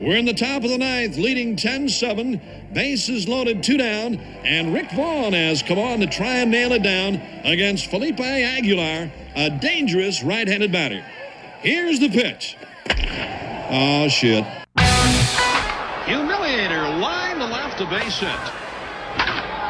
We're in the top of the ninth, leading 10-7. Bases loaded, two down. And Rick Vaughn has come on to try and nail it down against Felipe Aguilar, a dangerous right-handed batter. Here's the pitch. Oh, shit. Humiliator line to left, a base hit.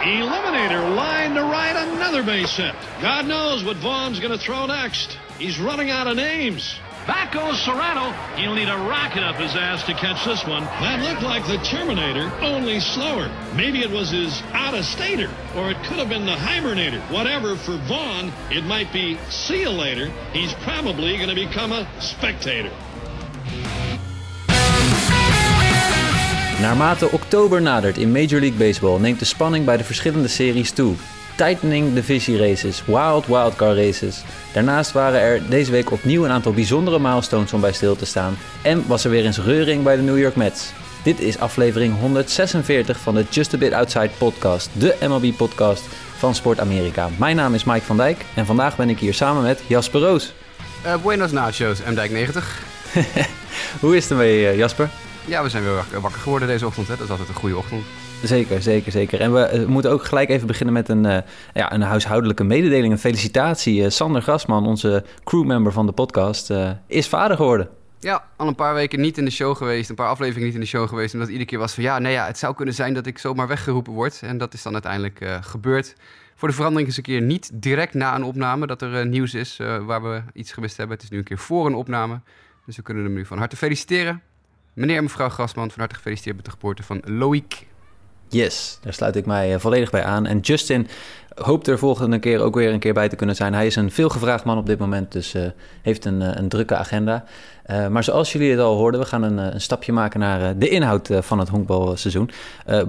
Eliminator line to right, another base hit. God knows what Vaughn's going to throw next. He's running out of names. Back goes Serrano. He'll need a rocket up his ass to catch this one. That looked like the Terminator, only slower. Maybe it was his out-of-stater, or it could have been the hibernator. Whatever, for Vaughn, it might be see you later. He's probably going to become a spectator. Naarmate oktober nadert in Major League Baseball neemt de spanning bij de verschillende series toe. Tightening Divisie Races, Wild Wildcard Races. Daarnaast waren er deze week opnieuw een aantal bijzondere milestones om bij stil te staan. En was er weer eens reuring bij de New York Mets. Dit is aflevering 146 van de Just a Bit Outside podcast, de MLB-podcast van Sport Amerika. Mijn naam is Mike van Dijk en vandaag ben ik hier samen met Jasper Roos. Uh, buenos nachos, M-Dijk 90. Hoe is het ermee, uh, Jasper? Ja, we zijn weer wakker geworden deze ochtend. Hè? Dat is altijd een goede ochtend. Zeker, zeker, zeker. En we uh, moeten ook gelijk even beginnen met een, uh, ja, een huishoudelijke mededeling, een felicitatie. Uh, Sander Grasman, onze crewmember van de podcast, is vader geworden. Ja, al een paar weken niet in de show geweest, een paar afleveringen niet in de show geweest. Omdat iedere keer was van ja, nee, ja, het zou kunnen zijn dat ik zomaar weggeroepen word. En dat is dan uiteindelijk gebeurd. Voor de verandering is een keer niet direct na een opname dat er nieuws is waar we iets gemist hebben. Het is nu een keer voor een opname. Dus we kunnen hem nu van harte feliciteren. Meneer en mevrouw Grasman, van harte gefeliciteerd met de geboorte van Loïc. Yes, daar sluit ik mij volledig bij aan. En Justin hoopt er volgende keer ook weer een keer bij te kunnen zijn. Hij is een veelgevraagd man op dit moment, dus uh, heeft een, een, drukke agenda. Maar zoals jullie het al hoorden, we gaan een, een stapje maken naar de inhoud van het honkbalseizoen.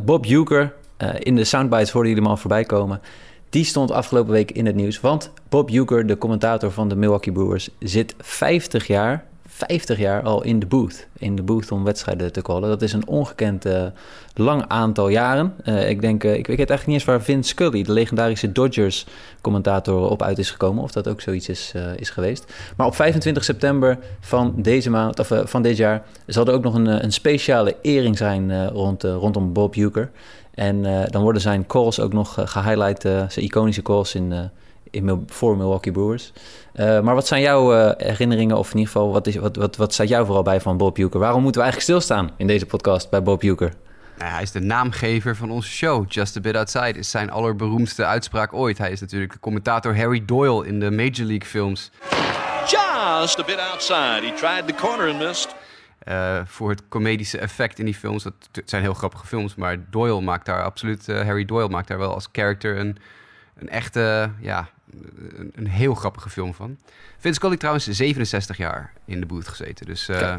Bob Uecker, in de soundbites hoorden jullie hem al voorbij komen. Die stond afgelopen week in het nieuws, want Bob Uecker, de commentator van de Milwaukee Brewers, zit 50 jaar 50 jaar al in de booth. In de booth om wedstrijden te callen. Dat is een ongekend uh, lang aantal jaren. Uh, ik denk, uh, ik weet eigenlijk niet eens waar Vince Scully, de legendarische Dodgers-commentator, op uit is gekomen. Of dat ook zoiets is, is geweest. Maar op 25 september van, deze maand, of, van dit jaar zal er ook nog een, een speciale ering zijn rond, rondom Bob Uecker. En dan worden zijn calls ook nog gehighlight, zijn iconische calls in in, voor Milwaukee Brewers. Uh, maar wat zijn jouw uh, herinneringen, of in ieder geval, wat, is, wat, wat, wat staat jou vooral bij van Bob Uecker? Waarom moeten we eigenlijk stilstaan in deze podcast bij Bob Uecker? Nou, hij is de naamgever van onze show. Just a Bit Outside is zijn allerberoemdste uitspraak ooit. Hij is natuurlijk de commentator Harry Doyle in de Major League films. Just a bit outside. He tried the corner and missed. Uh, voor het comedische effect in die films. Dat zijn heel grappige films, maar Doyle maakt daar absoluut... Harry Doyle maakt daar wel als character een, een echte, ja, een, een, heel grappige film van. Vince Scully trouwens 67 jaar in de booth gezeten. Dus uh,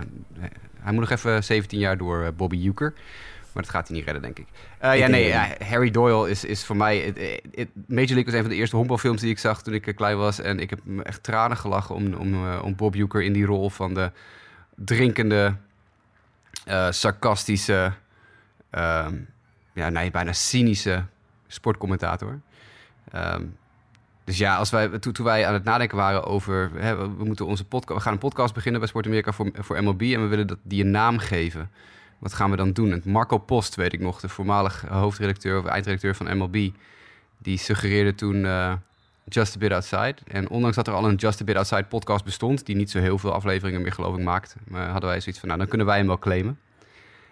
hij moet nog even 17 jaar door uh, Bobby Euchre. Maar dat gaat hij niet redden, denk ik. Uh, ik ja, nee, ja, Harry Doyle is, is voor mij... It, it, Major League was een van de eerste honkbalfilms die ik zag toen ik klein was. En ik heb me echt tranen gelachen om, om, om Bob Euchre in die rol van de drinkende, sarcastische... Ehm, ja, nee, bijna cynische sportcommentator. Um, dus ja, als wij, toen, toen, wij aan het nadenken waren over... Hè, we, moeten onze podcast, we gaan een podcast beginnen bij Sport Amerika voor, voor MLB... en we willen dat, die een naam geven. Wat gaan we dan doen? En Marco Post, weet ik nog, de voormalig hoofdredacteur of eindredacteur van MLB... die suggereerde toen uh, Just a Bit Outside. En ondanks dat er al een Just a Bit Outside podcast bestond... die niet zo heel veel afleveringen meer geloof ik maakt... Maar hadden wij zoiets van, nou, dan kunnen wij hem wel claimen.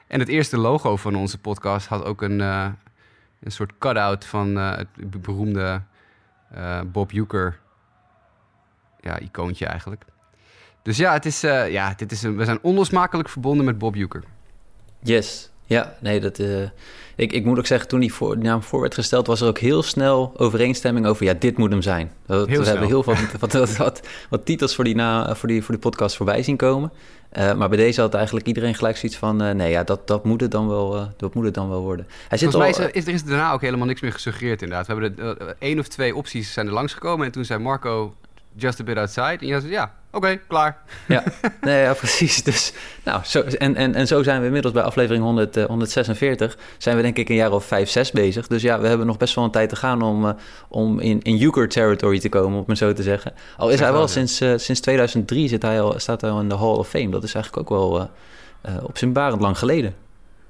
En het eerste logo van onze podcast had ook een, uh, een soort cut-out van het beroemde uh, Bob Euchre, ja, icoontje eigenlijk. Dus ja, het is, uh, ja dit is een, we zijn onlosmakelijk verbonden met Bob Euchre. Yes, ja, nee, dat, uh, ik, ik moet ook zeggen, toen die, voor, die naam voor werd gesteld, was er ook heel snel overeenstemming over, ja, dit moet hem zijn. Dat, we snel. hebben heel wat, wat, wat, wat, wat titels voor die, na, voor, die, voor die podcast voorbij zien komen. Uh, maar bij deze had eigenlijk iedereen gelijk zoiets van... Uh, nee, ja, dat, dat, moet het dan wel, uh, dat moet het dan wel worden. Hij zit Volgens al, mij is er, is er daarna ook helemaal niks meer gesuggereerd inderdaad. We hebben de, één of twee opties zijn er langsgekomen... en toen zei Marco just a bit outside. En je zei, ja, oké, okay, klaar. Ja, nee, ja, precies. Dus, nou, zo, en, en, en zo zijn we inmiddels bij aflevering 100, uh, 146... zijn we denk ik een jaar of vijf, zes bezig. Dus ja, we hebben nog best wel een tijd te gaan... om, uh, om in, in Euchre territory te komen, om het zo te zeggen. Al is hij wel sinds, uh, sinds 2003 zit hij al, staat hij al in de Hall of Fame. Dat is eigenlijk ook wel... op zijn barend lang geleden.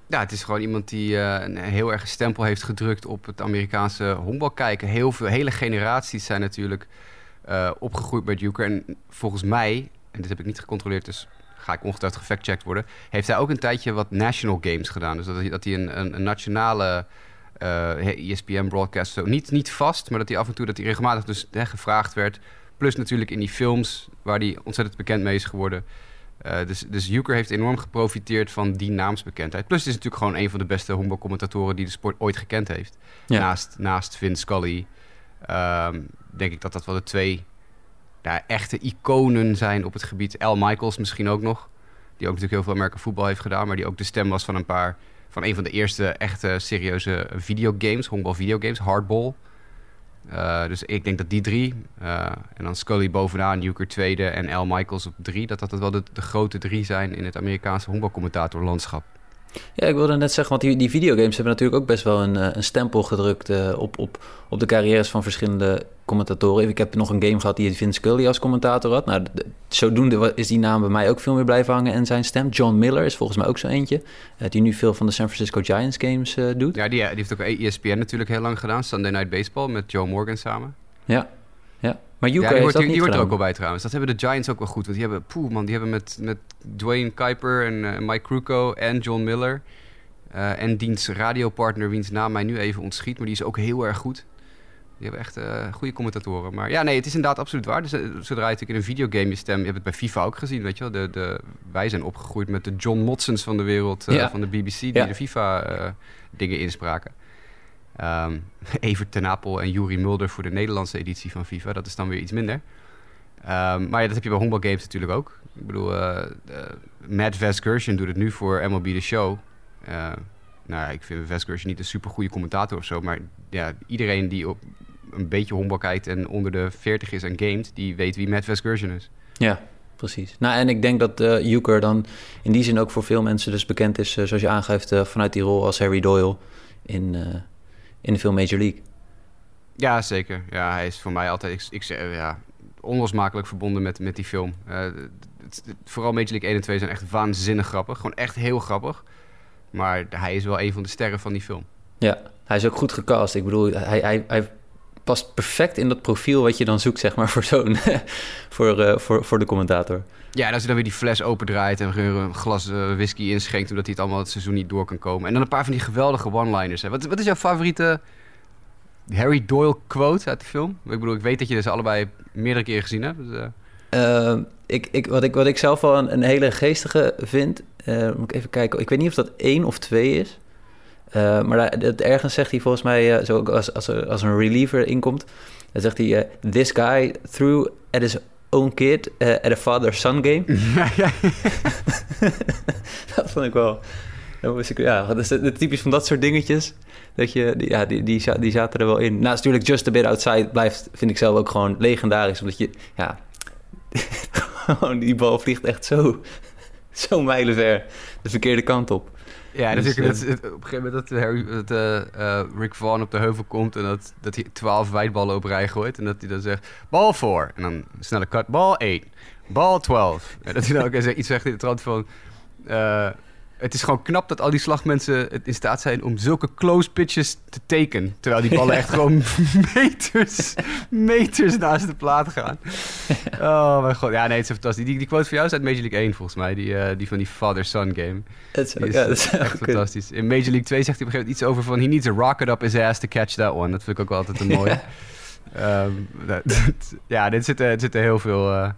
Ja, het is gewoon iemand die een heel erg stempel heeft gedrukt op het Amerikaanse honkbal kijken. Heel veel, hele generaties zijn natuurlijk opgegroeid met Juker. En volgens mij, en dit heb ik niet gecontroleerd, dus ga ik ongetwijfeld gefactcheckt worden, heeft hij ook een tijdje wat national games gedaan. Dus dat hij, dat hij een, een, een nationale uh, eh, ESPN-broadcast, zo niet, niet vast, maar dat hij af en toe dat hij regelmatig dus hè, gevraagd werd. Plus natuurlijk in die films waar hij ontzettend bekend mee is geworden. Uh, dus, dus Euchre heeft enorm geprofiteerd van die naamsbekendheid. Plus het is natuurlijk gewoon een van de beste honkbalcommentatoren die de sport ooit gekend heeft. Naast, naast Vince Scully um, denk ik dat dat wel de twee echte iconen zijn op het gebied. Al Michaels misschien ook nog. Die ook natuurlijk heel veel Amerika voetbal heeft gedaan. Maar die ook de stem was van een paar... Van een van de eerste echte serieuze videogames. Honkbal videogames. Hardball. Uh, dus ik denk dat die drie... Uh, en dan Scully bovenaan, Euchre tweede en Al Michaels op drie... dat dat wel de, grote drie zijn in het Amerikaanse honkbalcommentatorlandschap. Ja, ik wilde net zeggen, want die, videogames hebben natuurlijk ook best wel een, eh, een stempel gedrukt op, op, op de carrières van verschillende commentatoren. Ik heb nog een game gehad die Vince Scully als commentator had. Nou, zodoende is die naam bij mij ook veel meer blijven hangen en zijn stem. John Miller is volgens mij ook zo eentje, uh, die nu veel van de San Francisco Giants games doet. Ja, die, die heeft ook ESPN natuurlijk heel lang gedaan, Sunday Night Baseball met Joe Morgan samen. Ja, ja. Maar Yuka ja, die, wordt, die, die wordt er ook wel bij trouwens. Dat hebben de Giants ook wel goed. Want die hebben, poeh man, die hebben met, met Dwayne Kuiper en uh, Mike Kruko en John Miller... Uh, en diens radiopartner, wiens naam mij nu even ontschiet, maar die is ook heel erg goed. Die hebben echt uh, goede commentatoren. Maar ja, nee, het is inderdaad absoluut waar. Dus, uh, zodra je natuurlijk in een videogame je stem... Je hebt het bij FIFA ook gezien, weet je wel. De, de, wij zijn opgegroeid met de John Motsons van de wereld, ja. van de BBC... die de FIFA-dingen inspraken. Um, Evert ten Apel en Juri Mulder voor de Nederlandse editie van FIFA. Dat is dan weer iets minder. Um, maar ja, dat heb je bij honkbalgames natuurlijk ook. Ik bedoel, Matt Vasgersian doet het nu voor MLB The Show. Nou, ik vind Vasgersian niet een super goede commentator of zo. Maar ja, iedereen die op een beetje honkbal kijkt en onder de 40 is en gamet... die weet wie Matt Vasgersian is. Ja, precies. Nou, en ik denk dat uh, Euchre dan in die zin ook voor veel mensen dus bekend is... Uh, zoals je aangeeft, vanuit die rol als Harry Doyle in in de film Major League. Ja, zeker. Ja, hij is voor mij altijd ik, ik, ja, onlosmakelijk verbonden met, met die film. Het, vooral Major League 1 en 2 zijn echt waanzinnig grappig. Gewoon echt heel grappig. Maar hij is wel een van de sterren van die film. Ja, hij is ook goed gecast. Ik bedoel, hij, hij, hij past perfect in dat profiel wat je dan zoekt, zeg maar, voor zo'n voor, uh, voor, voor de commentator. Ja, en als hij dan weer die fles opendraait en een glas uh, whisky inschenkt... omdat hij het allemaal het seizoen niet door kan komen. En dan een paar van die geweldige one-liners. Wat, wat is jouw favoriete Harry Doyle quote uit de film? Ik bedoel, ik weet dat je ze allebei meerdere keren gezien hebt. Dus, uh... ik, ik, wat, ik, wat ik zelf wel een, een hele geestige vind... moet ik even kijken. Ik weet niet of dat één of twee is... Uh, maar dat, ergens zegt hij volgens mij, uh, zo als, als, er, als een reliever inkomt, dan zegt hij: uh, This guy threw at his own kid at a father-son game. dat vond ik wel. Ik, ja, dat is het, typisch van dat soort dingetjes. Dat je, ja, die, die, die zaten er wel in. Nou, natuurlijk Just a Bit Outside blijft, vind ik zelf ook gewoon legendarisch. Omdat je, ja, die bal vliegt echt zo, zo mijlenver de verkeerde kant op. Ja, dus, natuurlijk dat, het, op een gegeven moment dat, Harry, dat uh, Rick Vaughn op de heuvel komt... en dat, dat hij twaalf wijdballen op rij gooit... en dat hij dan zegt, bal 4. En dan snelle cut, bal 8. Bal 12. En dat hij dan ook iets zegt in de trant van... Uh, het is gewoon knap dat al die slagmensen in staat zijn om zulke close pitches te tekenen. Terwijl die ballen echt gewoon meters, meters naast de plaat gaan. Oh mijn god. Ja, nee, het is fantastisch. Die, die quote voor jou is uit Major League 1 volgens mij. Die, uh, die van die father-son game. Dat is, ja, dat is echt fantastisch. In Major League 2 zegt hij op een gegeven moment iets over van... He needs a rocket up his ass to catch that one. Dat vind ik ook wel altijd een mooie. um, dat, ja, dit zit, er zit er heel veel... Uh,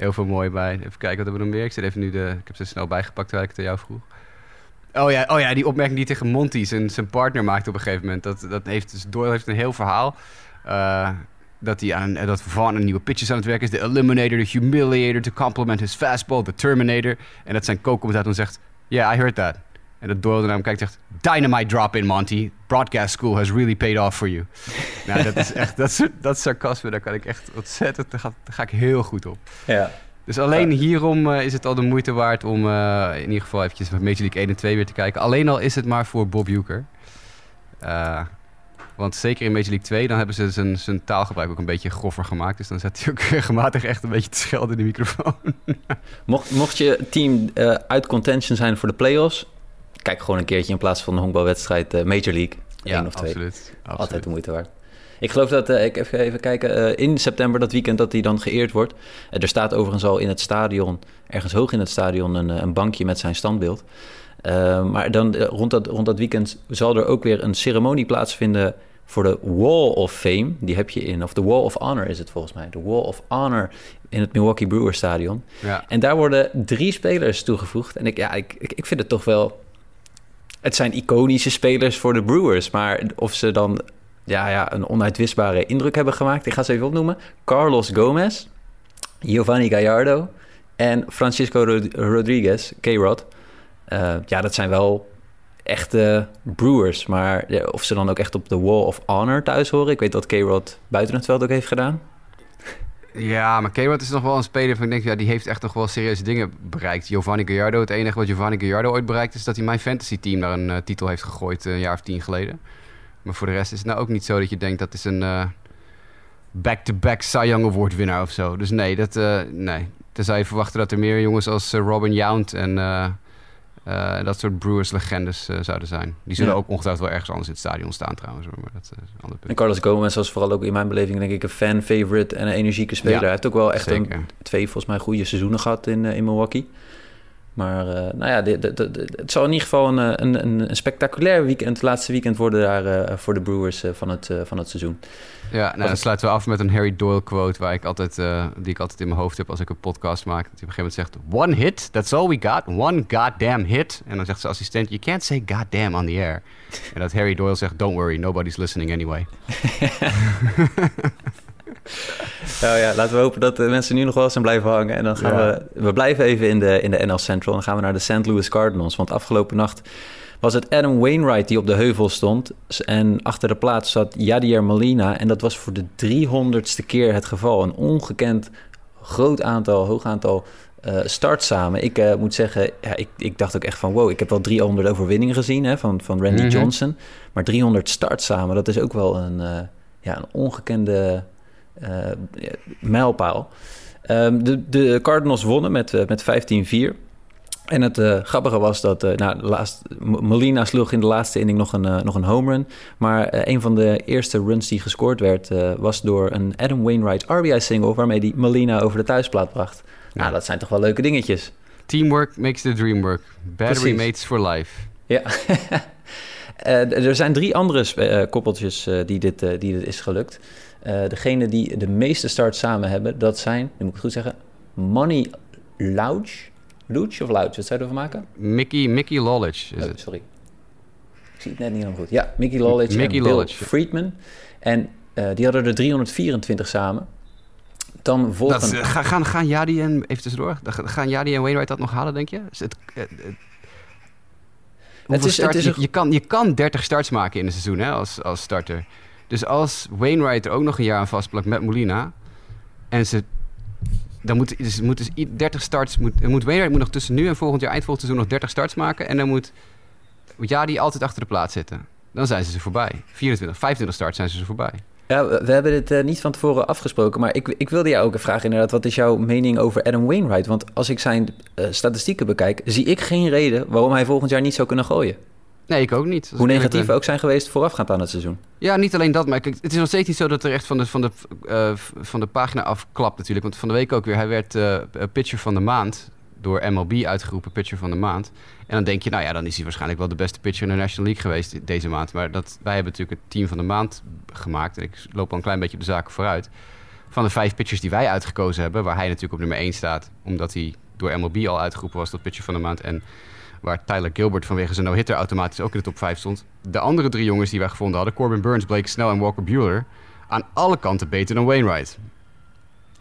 heel veel mooi bij. Even kijken, wat hebben we nog meer? Ik even nu de... Ik heb ze snel bijgepakt terwijl ik het aan jou vroeg. Oh ja, oh ja, die opmerking die tegen Monty, zijn, zijn partner, maakte op een gegeven moment. Dat, dat heeft, dus Doyle heeft een heel verhaal. Uh, dat, hij aan, dat Vaughn een nieuwe pitches aan het werken is. De Eliminator, de Humiliator, to complement his fastball, de Terminator. En dat zijn co-commentator zegt, yeah, I heard that. En dat Doyle naar hem kijkt en zegt, dynamite drop in, Monty. Broadcast school has really paid off for you. nou, dat is echt, dat, dat sarcasme, daar kan ik echt ontzettend, daar ga, daar ga ik heel goed op. Ja. Dus alleen hierom uh, is het al de moeite waard om uh, in ieder geval eventjes met Major League 1 en 2 weer te kijken. Alleen al is het maar voor Bob Uecker. Uh, Want zeker in Major League 2, dan hebben ze zijn, zijn taalgebruik ook een beetje groffer gemaakt. Dus dan zet hij ook regelmatig echt een beetje te schelden in de microfoon. mocht, mocht je team uit contention zijn voor de playoffs, kijk gewoon een keertje in plaats van een honkbalwedstrijd uh, Major League. Ja, of twee. Absoluut, absoluut. Altijd de moeite waard. Ik geloof dat, uh, ik even, even kijken, uh, in september dat weekend dat hij dan geëerd wordt. Er staat overigens al in het stadion, ergens hoog in het stadion, een, een bankje met zijn standbeeld. maar dan rond dat, rond dat weekend zal er ook weer een ceremonie plaatsvinden voor de Wall of Fame. Die heb je in, of de Wall of Honor is het volgens mij. De Wall of Honor in het Milwaukee Brewers Stadion. Ja. En daar worden drie spelers toegevoegd. En ik, ja, ik, ik vind het toch wel... Het zijn iconische spelers voor de Brewers. Maar of ze dan ja, ja, een onuitwisbare indruk hebben gemaakt. Ik ga ze even opnoemen. Carlos Gomez, Giovanni Gallardo en Francisco Rod Rodriguez, K-Rod. Uh, ja, dat zijn wel echte Brewers. Maar of ze dan ook echt op de Wall of Honor thuis horen. Ik weet dat K-Rod buiten het veld ook heeft gedaan. Ja, maar K-Rod is nog wel een speler van ik denk, ja, die heeft echt nog wel serieuze dingen bereikt. Giovanni Gallardo, het enige wat Giovanni Gallardo ooit bereikt is dat hij mijn fantasy team naar een uh, titel heeft gegooid een jaar of tien geleden. Maar voor de rest is het nou ook niet zo dat je denkt dat is een uh, back-to-back Cy Young Award winnaar of zo. Dus nee, dat, nee. Tenzij je verwachten dat er meer jongens als Robin Yount en dat soort Brewers legendes zouden zijn. Die zullen Ja. ook ongetwijfeld wel ergens anders in het stadion staan trouwens. Maar dat is een ander En punt. Carlos Gomez was vooral ook in mijn beleving denk ik een fan-favorite en een energieke speler. Ja, Hij heeft ook wel echt een, twee volgens mij goede seizoenen gehad in, eh, in Milwaukee. Maar eh, nou ja, dit- het zal in ieder geval een, eh, een, een, spectaculair weekend, het laatste weekend worden daar eh, voor de Brewers eh, van, het, eh, van het seizoen. Ja, nou, dan sluiten we af met een Harry Doyle quote waar ik altijd, eh, die ik altijd in mijn hoofd heb als ik een podcast maak. Dat hij op een gegeven moment zegt, one hit, that's all we got, one goddamn hit. En dan zegt zijn assistent, you can't say goddamn on the air. En dat Harry Doyle zegt, don't worry, nobody's listening anyway. Nou ja, laten we hopen dat de mensen nu nog wel zijn blijven hangen. En dan gaan Ja. we, we blijven even in de, in de NL Central. Dan gaan we naar de St. Louis Cardinals. Want afgelopen nacht was het Adam Wainwright die op de heuvel stond. En achter de plaats zat Yadier Molina. En dat was voor de 300ste keer het geval. Een ongekend groot aantal, hoog aantal eh starts samen. Ik eh, moet zeggen, ja, ik, ik dacht ook echt van... wow, ik heb wel 300 overwinningen gezien hè, van, van Randy Mhm. Johnson. Maar 300 starts samen, dat is ook wel een, eh, ja, een ongekende eh, mijlpaal. Ehm, de, de Cardinals wonnen met, eh, met 15-4. En het eh, grappige was dat eh, nou, M- Molina sloeg in de laatste inning nog een, eh, nog een home run. Maar een van de eerste runs die gescoord werd... was door een Adam Wainwright RBI-single... waarmee die Molina over de thuisplaat bracht. Nou, dat zijn toch wel leuke dingetjes. Teamwork makes the dream work. Battery Precies. mates for life. Ja. Er zijn drie andere koppeltjes die, dit, die dit is gelukt. Degene die de meeste starts samen hebben, dat zijn, nu moet ik het goed zeggen, Money Louch. Louch of Louch, wat zou je ervan maken? Mickey, Mickey Lollich is Oh, het. sorry. Ik zie het net niet helemaal goed. Ja, Mickey Mickey en Bill. Friedman. En eh, die hadden er 324 samen. Dan volgen... Dat, ga- gaan, gaan Jadi en, even tussendoor, Ga- gaan Jadi en Wainwright dat nog halen, denk je? Is het, eh, eh, het is je, kan, je kan 30 starts maken in een seizoen hè, als, als starter. Dus als Wainwright er ook nog een jaar aan vastplakt met Molina... en ze... Dan moet, dus, moet dus i- 30 starts... Moet, moet Wainwright moet nog tussen nu en volgend jaar, eind volgend seizoen... nog 30 starts maken. En dan moet Jadi altijd achter de plaat zitten. Dan zijn ze ze voorbij. 24, 25 starts zijn ze ze voorbij. Ja, we, we hebben dit eh, niet van tevoren afgesproken, maar ik, ik wilde jou ook vragen inderdaad, wat is jouw mening over Adam Wainwright? Want als ik zijn eh, statistieken bekijk, zie ik geen reden waarom hij volgend jaar niet zou kunnen gooien. Nee, ik ook niet. Hoe negatief ben. ook zijn geweest voorafgaand aan het seizoen. Ja, niet alleen dat, maar kijk, het is nog steeds niet zo dat er echt van de, van de, eh, van de pagina afklapt natuurlijk. Want van de week ook weer, hij werd eh, pitcher van de maand door MLB uitgeroepen, pitcher van de maand. En dan denk je, nou ja, dan is hij waarschijnlijk wel de beste pitcher in de National League geweest de- deze maand. Maar dat, wij hebben natuurlijk het team van de maand gemaakt. En ik loop al een klein beetje op de zaken vooruit. Van de vijf pitchers die wij uitgekozen hebben, waar hij natuurlijk op nummer 1 staat, omdat hij door MLB al uitgeroepen was tot pitcher van de maand. En waar Tyler Gilbert vanwege zijn no-hitter automatisch ook in de top 5 stond. De andere drie jongens die wij gevonden hadden, Corbin Burns, Blake Snell en Walker Bueller, aan alle kanten beter dan Wainwright.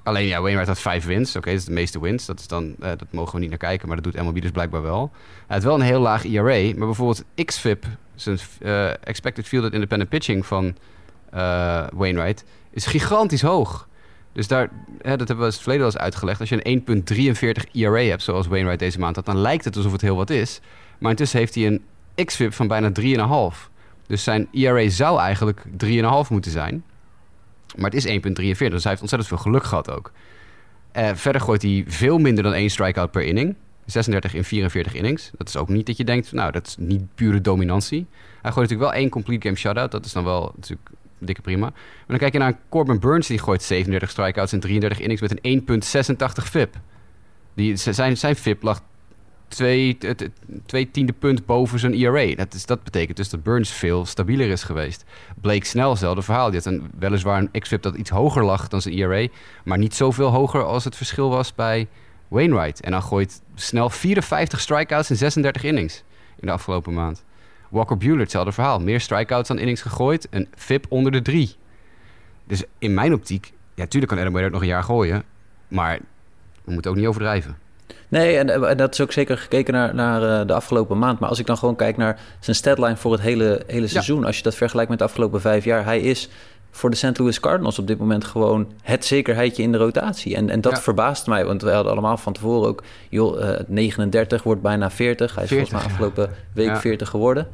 Alleen ja, Wainwright had vijf wins. Oké, dat is de meeste wins. Dat, is dan, eh, dat mogen we niet naar kijken, maar dat doet MLB dus blijkbaar wel. Hij had wel een heel laag ERA, maar bijvoorbeeld XFIP, zijn eh, Expected Fielded Independent Pitching van eh, Wainwright, is gigantisch hoog. Dus daar, dat hebben we in het verleden wel eens uitgelegd. Als je een 1.43 ERA hebt, zoals Wainwright deze maand had, dan lijkt het alsof het heel wat is. Maar intussen heeft hij een XFIP van bijna 3,5. Dus zijn ERA zou eigenlijk 3,5 moeten zijn. Maar het is 1,43. Dus hij heeft ontzettend veel geluk gehad ook. Uh, verder gooit hij veel minder dan één strikeout per inning. 36 in 44 innings. Dat is ook niet dat je denkt, nou, dat is niet pure dominantie. Hij gooit natuurlijk wel één complete game shutout. Dat is dan wel natuurlijk dikke prima. Maar dan kijk je naar Corbin Burns, die gooit 37 strikeouts in 33 innings met een 1,86 FIP. Die, zijn, zijn FIP lag twee, twee tiende punt boven zijn ERA. Dat, is, dat betekent dus dat Burns veel stabieler is geweest. Blake Snell, hetzelfde verhaal. Die had een, weliswaar een XFIP dat iets hoger lag dan zijn ERA... maar niet zoveel hoger als het verschil was bij Wainwright. En dan gooit Snell 54 strikeouts in 36 innings in de afgelopen maand. Walker Buehler, hetzelfde verhaal. Meer strikeouts dan innings gegooid. Een FIP onder de drie. Dus in mijn optiek... Ja, tuurlijk kan Adam Wainwright nog een jaar gooien... maar we moeten ook niet overdrijven. Nee, en, en, dat is ook zeker gekeken naar, naar uh, de afgelopen maand. Maar als ik dan gewoon kijk naar zijn statline voor het hele, hele seizoen... als je dat vergelijkt met de afgelopen vijf jaar... hij is voor de St. Louis Cardinals op dit moment gewoon het zekerheidje in de rotatie. En, en dat verbaast mij, want we hadden allemaal van tevoren ook... joh, uh, 39 wordt bijna 40. Hij is 40, volgens mij afgelopen week ja. 40 geworden.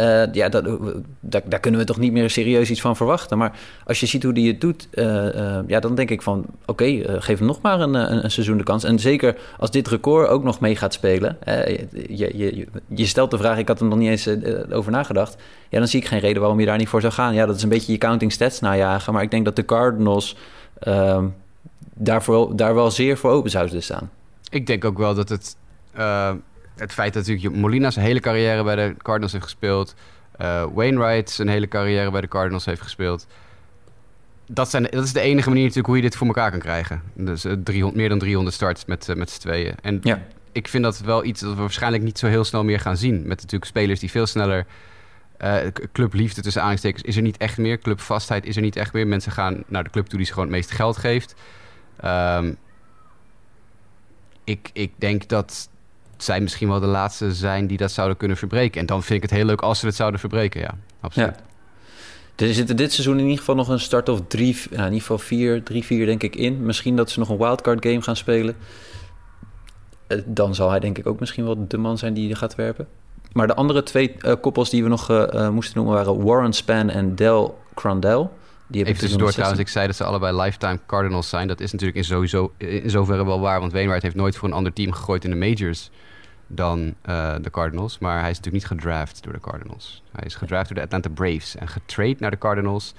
Uh, ja, daar, daar, kunnen we toch niet meer serieus iets van verwachten. Maar als je ziet hoe die het doet, uh, uh, ja, dan denk ik van... oké, geef hem nog maar een, een, seizoen de kans. En zeker als dit record ook nog mee gaat spelen... Je, je, je, stelt de vraag, ik had er nog niet eens over nagedacht... ja, dan zie ik geen reden waarom je daar niet voor zou gaan. Ja, dat is een beetje je counting stats najagen. Maar ik denk dat de Cardinals ehm, daarvoor, daar wel zeer voor open zouden staan. Ik denk ook wel dat het het feit dat natuurlijk Molina zijn hele carrière bij de Cardinals heeft gespeeld. Uh, Wainwright zijn hele carrière bij de Cardinals heeft gespeeld. Dat, zijn, dat is de enige manier natuurlijk hoe je dit voor elkaar kan krijgen. Dus 300, eh, meer dan 300 starts met, uh, met z'n tweeën. En ja. ik vind dat wel iets dat we waarschijnlijk niet zo heel snel meer gaan zien. Met natuurlijk spelers die veel sneller... Clubliefde tussen aanstekens is er niet echt meer. Clubvastheid is er niet echt meer. Mensen gaan naar de club toe die ze gewoon het meeste geld geeft. Um, ik, ik denk dat zij misschien wel de laatste zijn die dat zouden kunnen verbreken. En dan vind ik het heel leuk als ze het zouden verbreken, ja. Absoluut. Ja. Er zit dit seizoen in ieder geval nog een start of drie, nou in ieder geval vier, drie, vier denk ik in. Misschien dat ze nog een wildcard game gaan spelen. Eh, dan zal hij denk ik ook misschien wel de man zijn die gaat werpen. Maar de andere twee uh, koppels die we nog uh, moesten noemen waren Warren Span en Del Crandell. Die Even tussendoor trouwens, ik zei dat ze allebei lifetime Cardinals zijn. Dat is natuurlijk in, sowieso, in zoverre wel waar. Want Wainwright heeft nooit voor een ander team gegooid in de majors dan uh, de Cardinals. Maar hij is natuurlijk niet gedraft door de Cardinals. Hij is gedraft door de Atlanta Braves en getrade naar de Cardinals.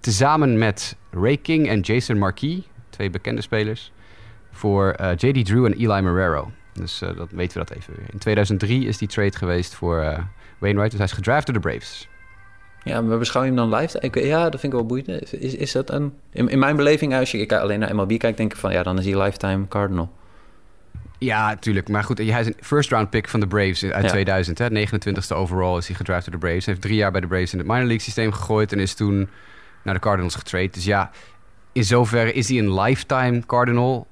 Tezamen met Ray King en Jason Marquis, twee bekende spelers, voor uh, J.D. Drew en Eli Marrero. Dus uh, dat weten we dat even weer. In 2003 is die trade geweest voor Wainwright. Dus hij is gedraft door de Braves. Ja, maar beschouw je hem dan live? Ja, dat vind ik wel boeiend. Is, is dat een... In, in mijn beleving, als je alleen naar MLB kijkt, denk ik van... ja, dan is hij lifetime Cardinal. Ja, tuurlijk. Maar goed, hij is een first round pick van de Braves uit 2000. Hè? 29e overall is hij gedraft door de Braves. Hij heeft drie jaar bij de Braves in het minor league systeem gegooid... en is toen naar de Cardinals getraind. Dus ja, in zoverre is hij een lifetime Cardinal.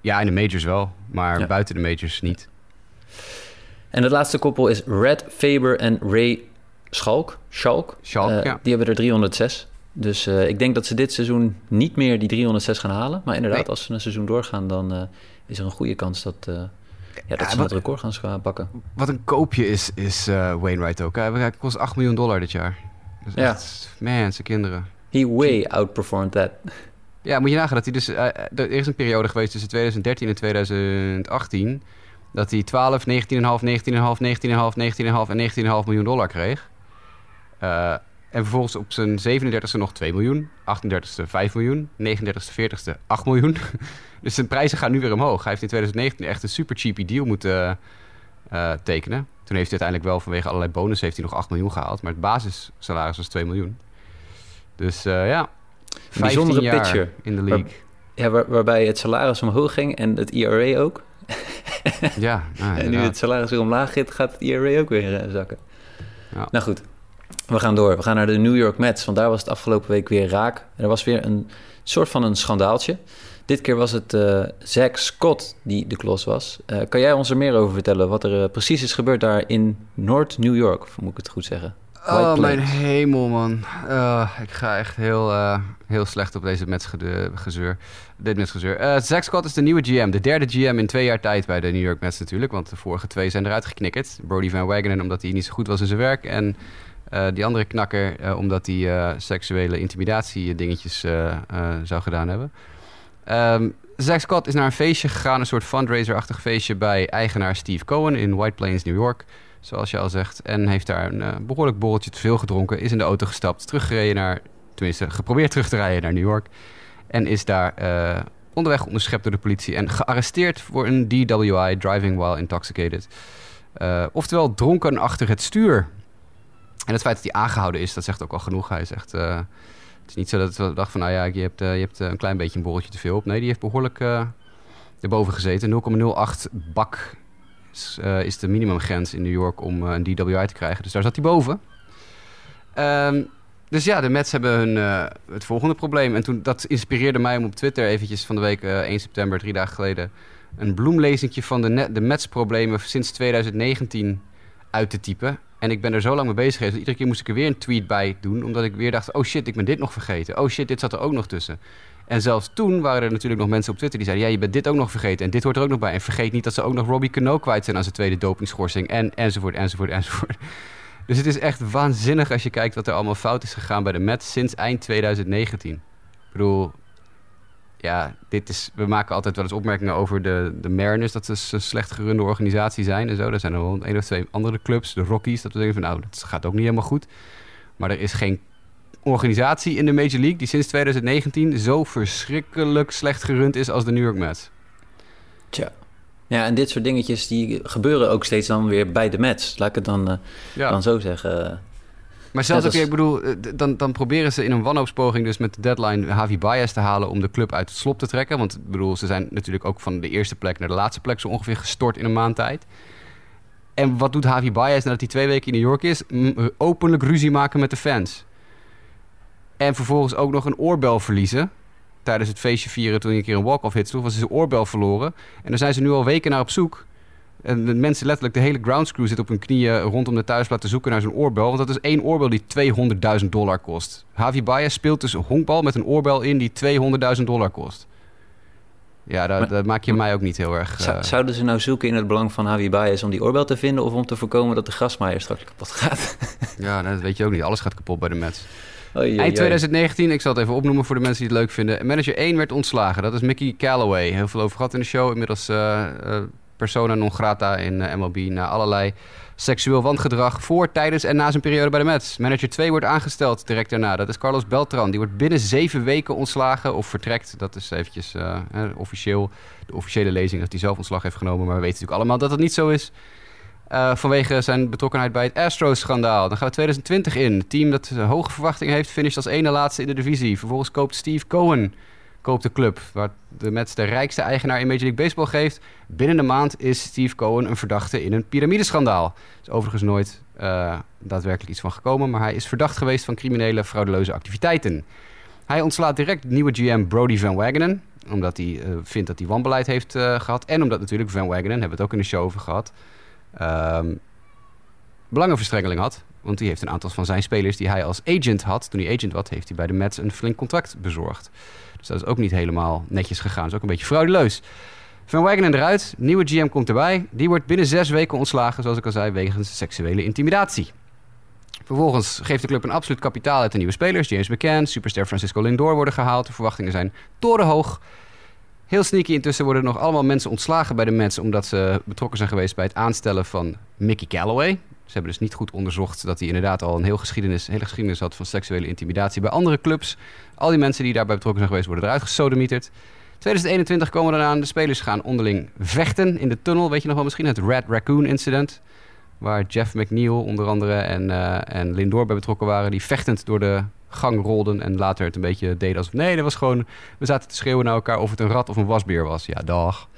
Ja, in de majors wel, maar buiten de majors niet. En het laatste koppel is Red Faber en Ray Schalk. Schalk, Schalk uh, Die hebben er 306. Dus uh, ik denk dat ze dit seizoen niet meer die 306 gaan halen. Maar inderdaad, nee. als ze een seizoen doorgaan, dan... Uh, is er een goede kans dat, uh, ja, dat ze wat, het record gaan pakken. Wat een koopje is, is uh, Wainwright ook. Hij kost 8 miljoen dollar dit jaar. Dus ja. echt, man, zijn kinderen. He way outperformed that. Ja, moet je nagaan dat hij dus... Uh, er is een periode geweest tussen 2013 en 2018... dat hij 12, 19,5, 19,5, 19,5, 19,5 en 19,5 miljoen dollar kreeg. Uh, en vervolgens op zijn 37e nog 2 miljoen, 38e 5 miljoen, 39e 40e 8 miljoen. dus zijn prijzen gaan nu weer omhoog. Hij heeft in 2019 echt een super cheapy deal moeten uh, tekenen. Toen heeft hij uiteindelijk wel vanwege allerlei bonus heeft hij nog 8 miljoen gehaald. Maar het basissalaris was 2 miljoen. Dus uh, ja, bijzondere jaar pitcher in de league. Waar, ja, waar, waarbij het salaris omhoog ging en het IRA ook. ja, nou, en nu het salaris weer omlaag gaat, gaat het IRA ook weer uh, zakken. Ja. Nou goed, we gaan door. We gaan naar de New York Mets. Want daar was het afgelopen week weer raak. Er was weer een soort van een schandaaltje. Dit keer was het uh, Zack Scott die de klos was. Uh, kan jij ons er meer over vertellen? Wat er uh, precies is gebeurd daar in Noord New York? Of moet ik het goed zeggen? White oh, mijn hemel, man. ik ga echt heel, heel slecht op deze Mets-gezeur. Dit Mets-gezeur. Zack Scott is de nieuwe GM. De derde GM in twee jaar tijd bij de New York Mets natuurlijk. Want de vorige twee zijn eruit geknikkerd. Brody Van Wagenen omdat hij niet zo goed was in zijn werk. En Uh, die andere knakker, uh, omdat hij uh, seksuele intimidatie dingetjes zou gedaan hebben. Um, Zack Scott is naar een feestje gegaan, een soort fundraiser-achtig feestje bij eigenaar Steve Cohen in White Plains, New York. Zoals je al zegt. En heeft daar een behoorlijk borreltje te veel gedronken. Is in de auto gestapt, teruggereden naar, tenminste geprobeerd terug te rijden naar New York. En is daar onderweg onderschept door de politie en gearresteerd voor een DWI, driving while intoxicated. oftewel dronken achter het stuur. En het feit dat hij aangehouden is, dat zegt ook al genoeg. Hij zegt, uh, het is niet zo dat we dachten van, nou ja, je hebt, uh, je hebt een klein beetje een borreltje te veel op. Nee, die heeft behoorlijk uh, erboven gezeten. 0,08 bak is, is, de minimumgrens in New York om een DWI te krijgen. Dus daar zat hij boven. Um, dus ja, de Mets hebben hun, het volgende probleem. En toen, dat inspireerde mij om op Twitter eventjes van de week 1 september, drie dagen geleden... een bloemlezingje van de, de Mets-problemen sinds 2019 uit te typen. En ik ben er zo lang mee bezig geweest. Dat iedere keer moest ik er weer een tweet bij doen. Omdat ik weer dacht, oh shit, ik ben dit nog vergeten. Oh shit, dit zat er ook nog tussen. En zelfs toen waren er natuurlijk nog mensen op Twitter die zeiden... ja, je bent dit ook nog vergeten en dit hoort er ook nog bij. En vergeet niet dat ze ook nog Robbie Cano kwijt zijn aan zijn tweede dopingschorsing. En enzovoort, enzovoort, enzovoort. Dus het is echt waanzinnig als je kijkt wat er allemaal fout is gegaan bij de Mets sinds eind 2019. Ik bedoel, ja, dit is, we maken altijd wel eens opmerkingen over de, de Mariners, dat ze een slecht gerunde organisatie zijn en zo. Er zijn er wel een of twee andere clubs, de Rockies, dat we denken van nou, dat gaat ook niet helemaal goed. Maar er is geen organisatie in de Major League die sinds 2019 zo verschrikkelijk slecht gerund is als de New York Mets. Tja. Ja, en dit soort dingetjes die gebeuren ook steeds dan weer bij de Mets. Laat ik het dan, uh, dan zo zeggen. Maar zelfs ook, ik bedoel, eh, dan, dan proberen ze in een wanhoopspoging dus met de deadline Javi Baez te halen om de club uit het slop te trekken. Want ik bedoel, ze zijn natuurlijk ook van de eerste plek naar de laatste plek zo ongeveer gestort in een maand tijd. En wat doet Javi Baez nadat hij twee weken in New York is? openlijk ruzie maken met de fans. En vervolgens ook nog een oorbel verliezen. Tijdens het feestje vieren toen hij een keer een walk-off hit sloeg, was hij zijn oorbel verloren. En daar zijn ze nu al weken naar op zoek. En de mensen letterlijk, de hele ground crew zit op hun knieën rondom de thuisplaat te zoeken naar zo'n oorbel. Want dat is één oorbel die 200.000 dollar kost. Javi Baez speelt dus honkbal met een oorbel in die 200.000 dollar kost. Ja, daar, maak je mij ook niet heel erg... Uh... Zouden ze nou zoeken in het belang van Javi Baez om die oorbel te vinden... of om te voorkomen dat de grasmaaier straks kapot gaat? ja, dat weet je ook niet. Alles gaat kapot bij de Mets. Eind 2019, ik zal het even opnoemen voor de mensen die het leuk vinden. Manager 1 werd ontslagen. Dat is Mickey Callaway. Heel veel over gehad in de show. Inmiddels... Uh, persona non grata in eh, MLB na allerlei seksueel wangedrag voor, tijdens en na zijn periode bij de Mets. Manager 2 wordt aangesteld direct daarna. Dat is Carlos Beltran. Die wordt binnen zeven weken ontslagen of vertrekt. Dat is eventjes uh, officieel de officiële lezing dat hij zelf ontslag heeft genomen. Maar we weten natuurlijk allemaal dat dat niet zo is. Uh, vanwege zijn betrokkenheid bij het Astros-schandaal. Dan gaan we 2020 in. Het team dat hoge verwachtingen heeft, finisht als ene laatste in de divisie. Vervolgens koopt Steve Cohen koopt de club. Waar de Mets de rijkste eigenaar in Major League Baseball geeft. Binnen een maand is Steve Cohen een verdachte in een piramideschandaal. Is overigens nooit uh, daadwerkelijk iets van gekomen. Maar hij is verdacht geweest van criminele, fraudeleuze activiteiten. Hij ontslaat direct nieuwe GM Brody Van Wagenen. Omdat hij uh, vindt dat hij wanbeleid heeft uh, gehad. En omdat natuurlijk Van Wagenen, hebben we het ook in de show over gehad... Um, belangenverstrengeling had. Want die heeft een aantal van zijn spelers die hij als agent had. Toen hij agent was, heeft hij bij de Mets een flink contract bezorgd. Dat is ook niet helemaal netjes gegaan. Dat is ook een beetje fraudeleus. Van Wagenen eruit, nieuwe GM komt erbij. Die wordt binnen zes weken ontslagen, zoals ik al zei, wegens seksuele intimidatie. Vervolgens geeft de club een absoluut kapitaal uit de nieuwe spelers. James McCann, superster Francisco Lindor worden gehaald. De verwachtingen zijn torenhoog. Heel sneaky intussen worden nog allemaal mensen ontslagen bij de Mets... omdat ze betrokken zijn geweest bij het aanstellen van Mickey Callaway. Ze hebben dus niet goed onderzocht dat hij inderdaad al een heel geschiedenis, hele geschiedenis had van seksuele intimidatie bij andere clubs. Al die mensen die daarbij betrokken zijn geweest worden eruit gesodemieterd. 2021 komen we. De spelers gaan onderling vechten in de tunnel. Weet je nog wel misschien het Red Raccoon incident? Waar Jeff McNeil onder andere en, uh, en Lindor bij betrokken waren. Die vechtend door de gang rolden en later het een beetje deden alsof... Nee, dat was gewoon... We zaten te schreeuwen naar elkaar of het een rat of een wasbeer was. Ja, dag.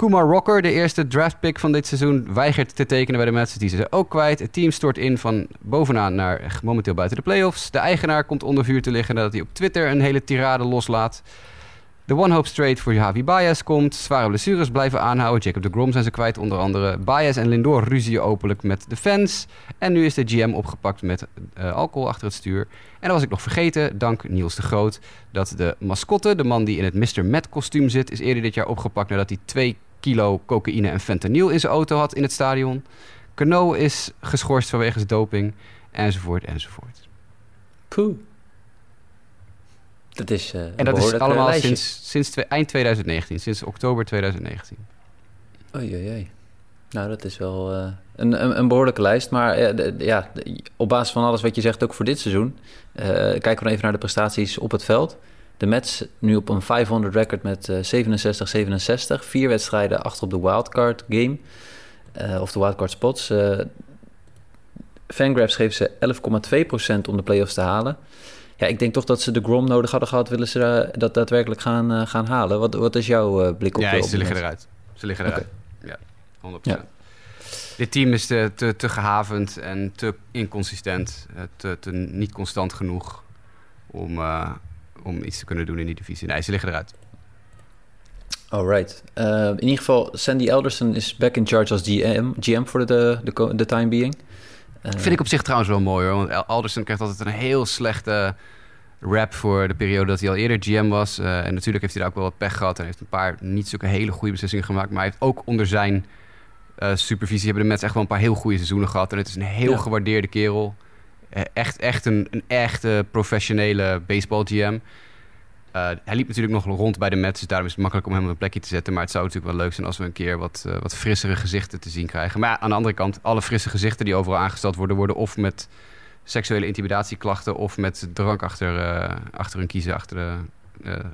Kumar Rocker, de eerste draftpick van dit seizoen, weigert te tekenen bij de Mets. Die is ook kwijt. Het team stort in van bovenaan naar momenteel buiten de playoffs. De eigenaar komt onder vuur te liggen nadat hij op Twitter een hele tirade loslaat. De one-hope trade voor Javi Baez komt. Zware blessures blijven aanhouden. Jacob de Grom zijn ze kwijt onder andere. Baez en Lindor ruzien openlijk met de fans. En nu is de GM opgepakt met uh, alcohol achter het stuur. En dan was ik nog vergeten, dank Niels de Groot... dat de mascotte, de man die in het Mr. Met kostuum zit... is eerder dit jaar opgepakt nadat hij twee kilo cocaïne en fentanyl in zijn auto had in het stadion. Cano is geschorst vanwege doping. enzovoort, enzovoort. Poeh. Dat is uh, En dat is allemaal sinds, sinds eind 2019, sinds oktober 2019. Oei, oei, oei. Nou, dat is wel uh, een, een, een, behoorlijke lijst. Maar uh, de, ja, de, op basis van alles wat je zegt, ook voor dit seizoen... kijken we even naar de prestaties op het veld. De Mets nu op een 500 record met 67-67. Vier wedstrijden achter op de wildcard game. of de wildcard spots. Fangraphs geeft ze 11,2% om de playoffs te halen. Ja, ik denk toch dat ze de Grom nodig hadden gehad, willen ze dat daadwerkelijk gaan, uh, gaan halen. Wat, wat is jouw uh, blik op Ja, ze liggen eruit. Ze liggen eruit. Ja, 100%. Ja. Dit team is te, te, te, gehavend en te inconsistent. Eh, te, te niet constant genoeg om, uh, om iets te kunnen doen in die divisie. Nee, ze liggen eruit. Alright. Uh, in ieder geval, Sandy Elderson is back in charge als GM, GM voor de, de, de time being. Uh, Vind ik op zich trouwens wel mooi hoor. Want Alderson krijgt altijd een heel slechte rap voor de periode dat hij al eerder GM was. Uh, en natuurlijk heeft hij daar ook wel wat pech gehad. En heeft een paar niet zulke hele goede beslissingen gemaakt. Maar hij heeft ook onder zijn supervisie hebben de Mets echt wel een paar heel goede seizoenen gehad. En het is een heel ja. gewaardeerde kerel. Echt echt een, een echte professionele baseball GM. Uh, hij liep natuurlijk nog rond bij de Mets, dus daarom is het makkelijk om hem op een plekje te zetten. Maar het zou natuurlijk wel leuk zijn als we een keer wat, uh, wat frissere gezichten te zien krijgen. Maar aan de andere kant, alle frisse gezichten die overal aangesteld worden, worden of met seksuele intimidatieklachten of met drank achter, uh, achter hun kiezen achter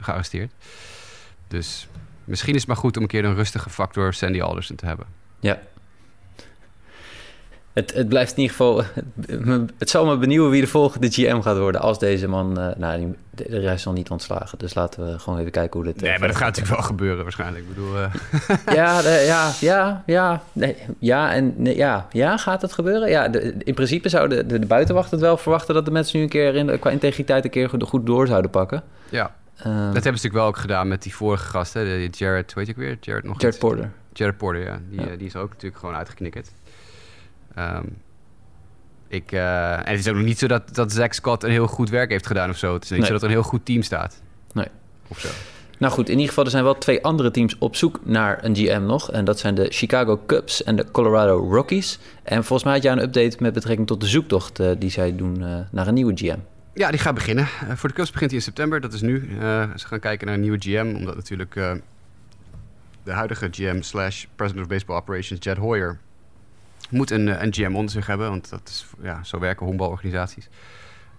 gearresteerd. Dus misschien is het maar goed om een keer een rustige factor Sandy Alderson te hebben. Ja, het, het blijft in ieder geval. Het zal me benieuwen wie de volgende GM gaat worden. Als deze man. Uh, nou, de rest nog niet ontslagen. Dus laten we gewoon even kijken hoe dit. Nee, maar dat gaat natuurlijk wel gebeuren, waarschijnlijk. Ik bedoel. Uh... ja, de, ja, ja, ja. Nee, ja, en nee, ja, ja, gaat het gebeuren? Ja, de, in principe zouden de, de, buitenwacht het wel verwachten dat de mensen nu een keer in, qua integriteit een keer goed door zouden pakken. Ja. Um, dat hebben ze natuurlijk wel ook gedaan met die vorige gasten. Jared, weet ook weer? Jared nog Jared iets? Porter. Jared Porter, ja. Die, ja. die is ook natuurlijk gewoon uitgeknikkerd. Um, ik, uh, en het is ook nog niet zo dat, dat Zack Scott een heel goed werk heeft gedaan of zo. Het is niet nee. zo dat er een heel goed team staat. Nee. Of zo. Nou goed, in ieder geval er zijn wel twee andere teams op zoek naar een GM nog. En dat zijn de Chicago Cubs en de Colorado Rockies. En volgens mij had jij een update met betrekking tot de zoektocht uh, die zij doen uh, naar een nieuwe GM. Ja, die gaat beginnen. Voor de Cubs begint hij in september, dat is nu. ze gaan kijken naar een nieuwe GM, omdat natuurlijk de huidige GM slash President of Baseball Operations, Jed Hoyer moet een, eh, een GM onder zich hebben, want dat is, ja, zo werken honkbalorganisaties.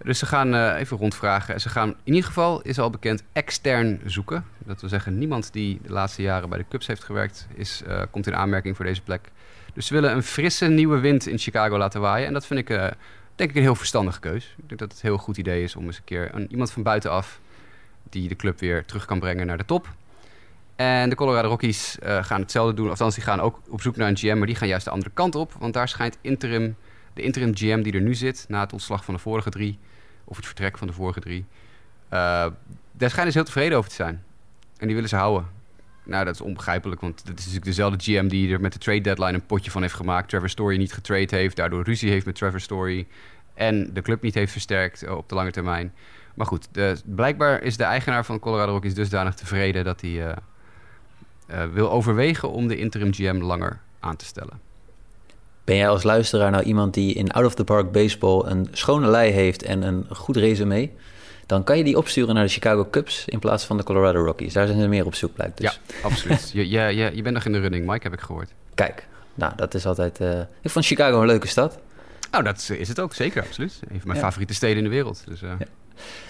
Dus ze gaan uh, even rondvragen. Ze gaan in ieder geval, is al bekend, extern zoeken. Dat wil zeggen, niemand die de laatste jaren bij de Cubs heeft gewerkt, is, uh, komt in aanmerking voor deze plek. Dus ze willen een frisse nieuwe wind in Chicago laten waaien. En dat vind ik, denk ik, een heel verstandige keus. Ik denk dat het een heel goed idee is om eens een keer een, iemand van buitenaf die de club weer terug kan brengen naar de top. En de Colorado Rockies uh, gaan hetzelfde doen. Althans, die gaan ook op zoek naar een GM, maar die gaan juist de andere kant op. Want daar schijnt interim, de interim GM die er nu zit, na het ontslag van de vorige drie, of het vertrek van de vorige drie, uh, daar schijnen ze heel tevreden over te zijn. En die willen ze houden. Nou, dat is onbegrijpelijk, want dat is natuurlijk dezelfde GM die er met de trade deadline een potje van heeft gemaakt. Trevor Story niet getrade heeft, daardoor ruzie heeft met Trevor Story. En de club niet heeft versterkt eh, op de lange termijn. Maar goed, blijkbaar is de eigenaar van Colorado Rockies dusdanig tevreden dat hij... wil overwegen om de interim GM langer aan te stellen. Ben jij als luisteraar nou iemand die in Out of the Park Baseball een schone lei heeft en een goed resume? Dan kan je die opsturen naar de Chicago Cubs in plaats van de Colorado Rockies. Daar zijn ze meer op zoek, blijkt dus. Ja, absoluut. je, je, je, je bent nog in de running, Mike, heb ik gehoord. Kijk, nou, dat is altijd... Uh, ik vond Chicago een leuke stad. Nou, dat is het ook, zeker, absoluut. Een van mijn ja. favoriete steden in de wereld. Dus, uh... ja.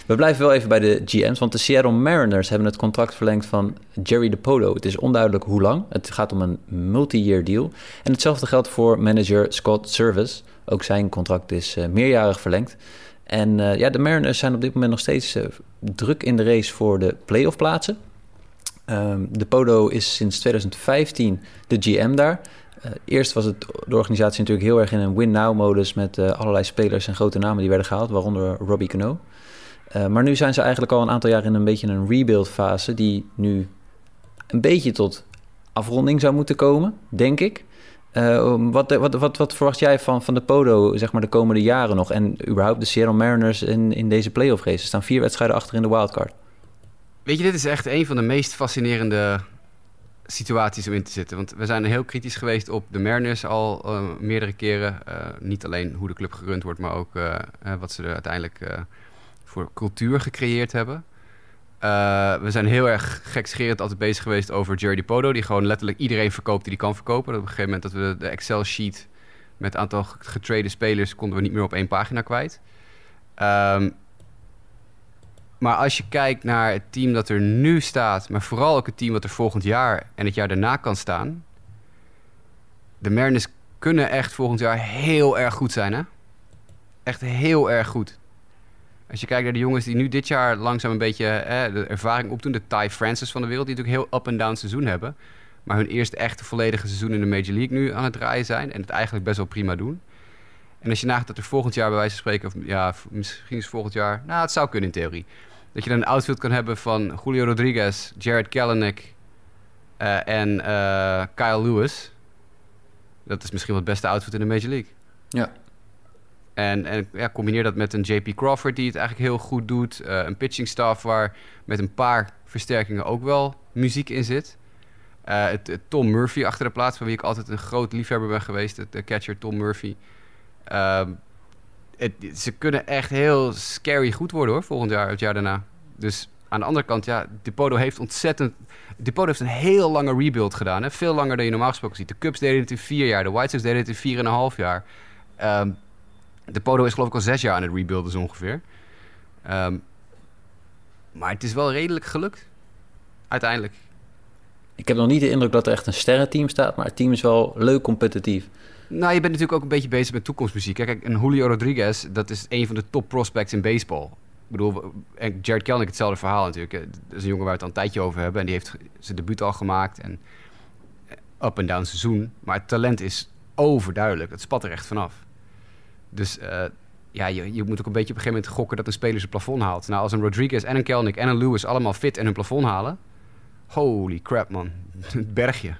We blijven wel even bij de GM's, want de Seattle Mariners hebben het contract verlengd van Jerry DePoto. Het is onduidelijk hoe lang. Het gaat om een multi-year deal. En hetzelfde geldt voor manager Scott Service. Ook zijn contract is uh, meerjarig verlengd. En uh, ja, de Mariners zijn op dit moment nog steeds uh, druk in de race voor de playoff plaatsen. Um, de Podo is sinds 2015 de GM daar. Eerst was het, de organisatie natuurlijk heel erg in een win-now-modus... met allerlei spelers en grote namen die werden gehaald, waaronder Robbie Cano. Uh, maar nu zijn ze eigenlijk al een aantal jaar in een beetje een rebuild-fase... die nu een beetje tot afronding zou moeten komen, denk ik. wat, wat, wat, wat, verwacht jij van, van de Podo zeg maar, de komende jaren nog? En überhaupt de Seattle Mariners in, in deze playoff race? Er staan vier wedstrijden achter in de wildcard. Weet je, dit is echt een van de meest fascinerende situaties om in te zitten. Want we zijn heel kritisch geweest op de Mariners al uh, meerdere keren. Niet alleen hoe de club gerund wordt, maar ook wat ze er uiteindelijk voor cultuur gecreëerd hebben. we zijn heel erg gekscherend altijd bezig geweest over Jerry Dipoto... die gewoon letterlijk iedereen verkoopt die die kan verkopen. op een gegeven moment dat we de Excel-sheet met aantal getrade spelers... konden we niet meer op één pagina kwijt. Um, maar als je kijkt naar het team dat er nu staat, maar vooral ook het team wat er volgend jaar en het jaar daarna kan staan. De Mariners kunnen echt volgend jaar heel erg goed zijn, hè? Echt heel erg goed. Als je kijkt naar de jongens die nu dit jaar langzaam een beetje hè, de ervaring opdoen, de Ty Francis van de wereld, die natuurlijk heel up-and-down seizoen hebben. Maar hun eerste echte volledige seizoen in de Major League nu aan het draaien zijn en het eigenlijk best wel prima doen. En als je nagaat dat er volgend jaar bij wijze van spreken, of ja, misschien is volgend jaar, nou, het zou kunnen in theorie dat je dan een outfield kan hebben van Julio Rodriguez, Jared Kelenic uh, en uh, Kyle Lewis. Dat is misschien wel het beste outfit in de Major League. Ja. En, en ja, combineer dat met een JP Crawford die het eigenlijk heel goed doet. Uh, een pitching staff waar met een paar versterkingen ook wel muziek in zit. Het, het Tom Murphy achter de plaats, van wie ik altijd een groot liefhebber ben geweest. De catcher Tom Murphy. Ehm, ze kunnen echt heel scary goed worden hoor, volgend jaar, het jaar daarna. Dus aan de andere kant, ja, Depoto heeft ontzettend... Depoto heeft een heel lange rebuild gedaan. Hè? Veel langer dan je normaal gesproken ziet. De Cubs deden het in vier jaar. De White Sox deden het in vier en een half jaar. Um, Depoto is geloof ik al zes jaar aan het rebuilden zo ongeveer. Um, maar het is wel redelijk gelukt. Uiteindelijk. Ik heb nog niet de indruk dat er echt een sterrenteam staat. Maar het team is wel leuk competitief. Nou, je bent natuurlijk ook een beetje bezig met toekomstmuziek. Kijk, een Julio Rodriguez, dat is een van de top prospects in baseball. Ik bedoel, en Jared Kelnick hetzelfde verhaal natuurlijk. Dat is een jongen waar we het al een tijdje over hebben. En die heeft zijn debuut al gemaakt. En up en down seizoen. Maar het talent is overduidelijk. Het spat er echt vanaf. Dus uh, ja, je, je, moet ook een beetje op een gegeven moment gokken dat een speler zijn plafond haalt. Nou, als een Rodriguez en een Kelnick en een Lewis allemaal fit en hun plafond halen. Holy crap, man. Het bergje.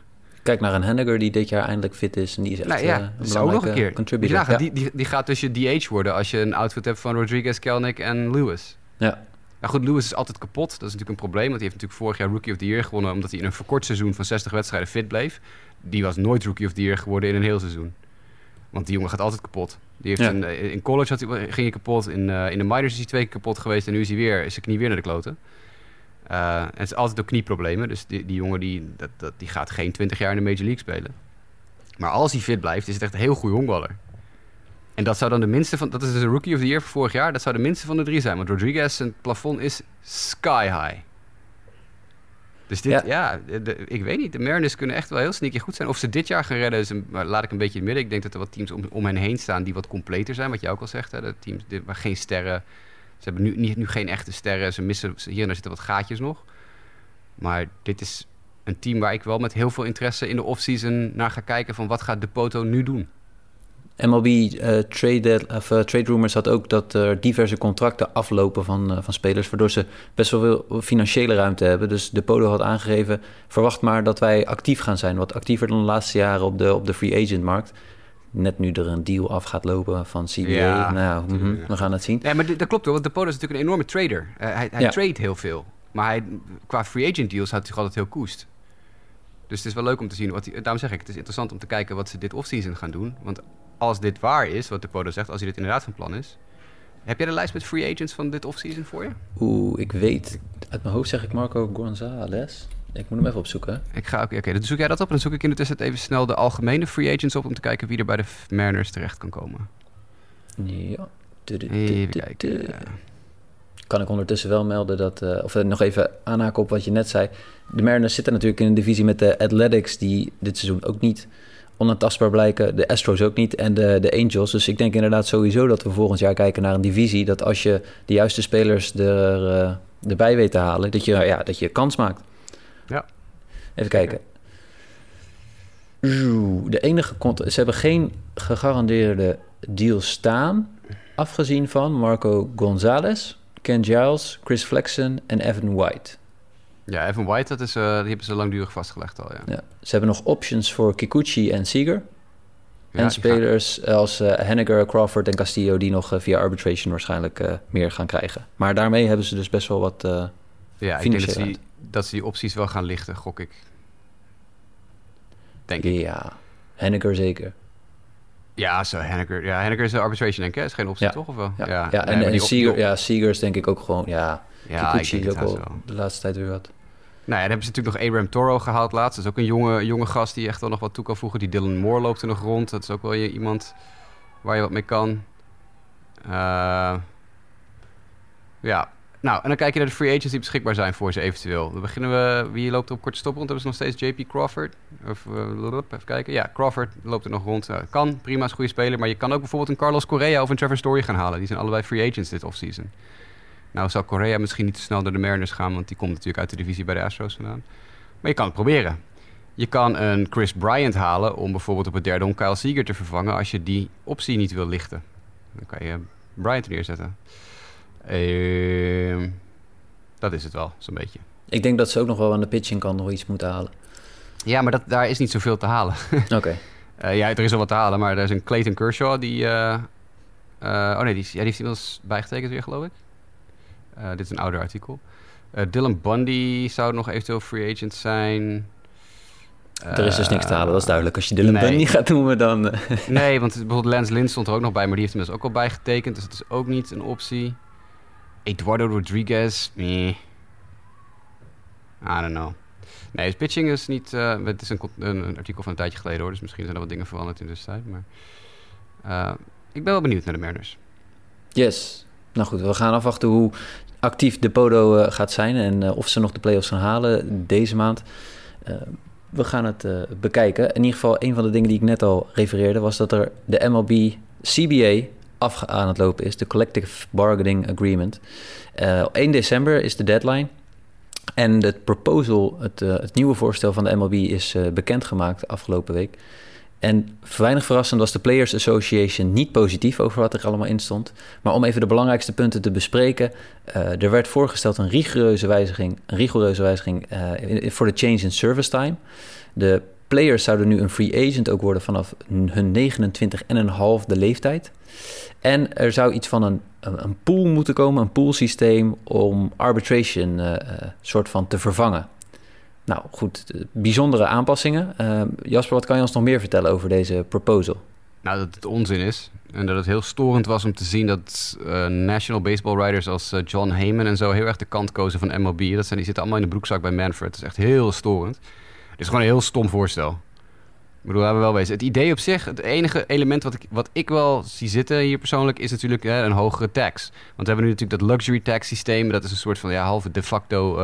Kijk naar een Henniger die dit jaar eindelijk fit is. En die is echt nou, ja, uh, een ook nog een keer. contributor. Ja, die, die, die gaat dus je DH worden als je een outfit hebt van Rodriguez, Kelnick en Lewis. Ja. Nou goed, Lewis is altijd kapot. Dat is natuurlijk een probleem. Want hij heeft natuurlijk vorig jaar Rookie of the Year gewonnen... omdat hij in een verkort seizoen van 60 wedstrijden fit bleef. Die was nooit Rookie of the Year geworden in een heel seizoen. Want die jongen gaat altijd kapot. Die heeft een, eh, in college had hij, ging hij kapot. In, uh, in de minors is hij twee keer kapot geweest. En nu is, hij weer, is zijn knie weer naar de kloten. Uh, het is altijd ook knieproblemen. Dus die, die jongen die, dat, dat, die gaat geen 20 jaar in de Major League spelen. Maar als hij fit blijft, is het echt een heel goede honkballer. En dat zou dan de minste van... Dat is dus een rookie of the year voor vorig jaar. Dat zou de minste van de drie zijn. Want Rodriguez, zijn plafond is sky high. Dus dit, ja, ik weet niet. De Mariners kunnen echt wel heel sneaky goed zijn. Of ze dit jaar gaan redden, is een, laat ik een beetje in het midden. Ik denk dat er wat teams om, om hen heen staan die wat completer zijn. Wat jij ook al zegt. Hè? De teams waar geen sterren ze hebben nu, niet, nu geen echte sterren. Ze missen, hier en daar zitten wat gaatjes nog. Maar dit is een team waar ik wel met heel veel interesse in de offseason naar ga kijken van wat gaat de Poto nu doen. MLB uh, eh, trade, of, uh, trade Rumors had ook dat er diverse contracten aflopen van, uh, van spelers, waardoor ze best wel veel financiële ruimte hebben. Dus de Podo had aangegeven, verwacht maar dat wij actief gaan zijn, wat actiever dan de laatste jaren op de, op de free agent markt net nu er een deal af gaat lopen van CBA. Ja, nou, mm we gaan het zien. Ja, maar dat klopt hoor, want de Podo is natuurlijk een enorme trader. Hij hij trade heel veel. Maar hij, qua free agent deals had hij altijd heel koest. Dus het is wel leuk om te zien. Wat daarom zeg ik, het is interessant om te kijken wat ze dit offseason gaan doen. Want als dit waar is, wat de Podo zegt, als hij dit inderdaad van plan is... Heb jij de lijst met free agents van dit offseason voor je? Oeh, ik weet... Uit mijn hoofd zeg ik Marco Gonzalez. Ik moet hem even opzoeken. Ik ga ook. Oké, dan zoek jij dat op. En dan zoek ik in de tussentijd even snel de algemene free agents op om te kijken wie er bij de Mariners terecht kan komen. Ja. Even kijken. Kan ik ondertussen wel melden dat, uh, of nog even aanhaken op wat je net zei. De Mariners zitten natuurlijk in een divisie met de Athletics, die dit seizoen ook niet onaantastbaar blijken. De Astros ook niet en de, de Angels. Dus ik denk inderdaad sowieso dat we volgend jaar kijken naar een divisie. Dat als je de juiste spelers er, uh, erbij weet te halen, dat je, ja, dat je kans maakt. Ja. Even kijken. De enige ze hebben geen gegarandeerde deal staan, afgezien van Marco Gonzalez, Ken Giles, Chris Flexen en Evan White. Ja, Evan White, dat is, uh, die hebben ze langdurig vastgelegd al. Ja. ja. Ze hebben nog options voor Kikuchi en Seager. en spelers als uh, Henniger, Crawford en Castillo... die nog uh, via arbitration waarschijnlijk meer gaan krijgen. Maar daarmee hebben ze dus best wel wat ja, ik denk dat ze, die, dat ze die opties wel gaan lichten, gok ik. denk ik. Ja, Henniker zeker. Ja, zo Henniker. Ja, Henniker is een arbitration, denk ik. hè? Is geen optie, Ja. toch? Of wel? Ja, ja, nee, en, op- Seager, ja, Seager is denk ik ook gewoon... Ja, Ja, Kikuchi is ook de laatste tijd weer wat. Nou ja, dan hebben ze natuurlijk nog Abraham Toro gehaald laatst. Dat is ook een jonge, jonge gast die echt wel nog wat toe kan voegen. Die Dylan Moore loopt er nog rond. Dat is ook wel iemand waar je wat mee kan. Eh, ja, nou, en dan kijk je naar de free agents die beschikbaar zijn voor ze eventueel. Dan beginnen we, wie loopt er op korte stop rond? Hebben ze nog steeds JP Crawford? Of, lululup, even kijken. Ja, Crawford loopt er nog rond. Eh, kan, prima, is een goede speler. Maar je kan ook bijvoorbeeld een Carlos Correa of een Trevor Story gaan halen. Die zijn allebei free agents dit offseason. Nou zal Correa misschien niet te snel door de Mariners gaan, want die komt natuurlijk uit de divisie bij de Astros vandaan. Maar je kan het proberen. Je kan een Chris Bryant halen om bijvoorbeeld op het derde om Kyle Seager te vervangen als je die optie niet wil lichten. Dan kan je Bryant er neerzetten. Ehm, dat is het wel, zo'n beetje. Ik denk dat ze ook nog wel aan de pitching kan nog iets moeten halen. Ja, maar dat, daar is niet zoveel te halen. Oké. Eh, ja, er is wel wat te halen, maar er is een Clayton Kershaw die... eh, eh, oh nee, die, ja, die heeft inmiddels bijgetekend weer, geloof ik. Eh, dit is een ouder artikel. Eh, Dylan Bundy zou nog eventueel free agent zijn. Er is dus niks te halen, dat is duidelijk. Als je Dylan nee. Bundy gaat noemen, dan... eh, Nee, want bijvoorbeeld Lance Lynn stond er ook nog bij, maar die heeft inmiddels ook al bijgetekend. Dus dat is ook niet een optie. Eduardo Rodriguez, meh. I don't know. Nee, dus pitching is niet... eh, het is een, een, een artikel van een tijdje geleden hoor, dus misschien zijn er wat dingen veranderd in de tijd. Maar eh, ik ben wel benieuwd naar de Mariners. Yes. Nou goed, we gaan afwachten hoe actief de Podo eh, gaat zijn en eh, of ze nog de playoffs gaan halen deze maand. Eh, we gaan het bekijken. In ieder geval, een van de dingen die ik net al refereerde was dat er de MLB CBA af aan het lopen is, de Collective Bargaining Agreement. Eh, 1 december is de deadline. En het proposal, het, het nieuwe voorstel van de MLB is bekendgemaakt afgelopen week. En weinig verrassend was de Players Association niet positief over wat er allemaal in stond. Maar om even de belangrijkste punten te bespreken. eh, er werd voorgesteld een rigoureuze wijziging, een rigoureuze wijziging eh, voor de change in service time. De players zouden nu een free agent ook worden vanaf hun 29,5 de leeftijd. En er zou iets van een, een, pool moeten komen, een poolsysteem om arbitration eh, soort van te vervangen. Nou goed, eh, bijzondere aanpassingen. Eh, Jasper, wat kan je ons nog meer vertellen over deze proposal? Nou, dat het onzin is. En dat het heel storend was om te zien dat eh, national baseball writers als John Heyman en zo heel erg de kant kozen van MLB. Dat zijn, die zitten allemaal in de broekzak bij Manfred. Dat is echt heel storend. Het is gewoon een heel stom voorstel. Ik bedoel, laten we wel wezen. Het idee op zich, het enige element wat ik, wat ik wel zie zitten hier persoonlijk, is natuurlijk hè, een hogere tax. Want we hebben nu natuurlijk dat luxury tax systeem. Dat is een soort van ja, halve de facto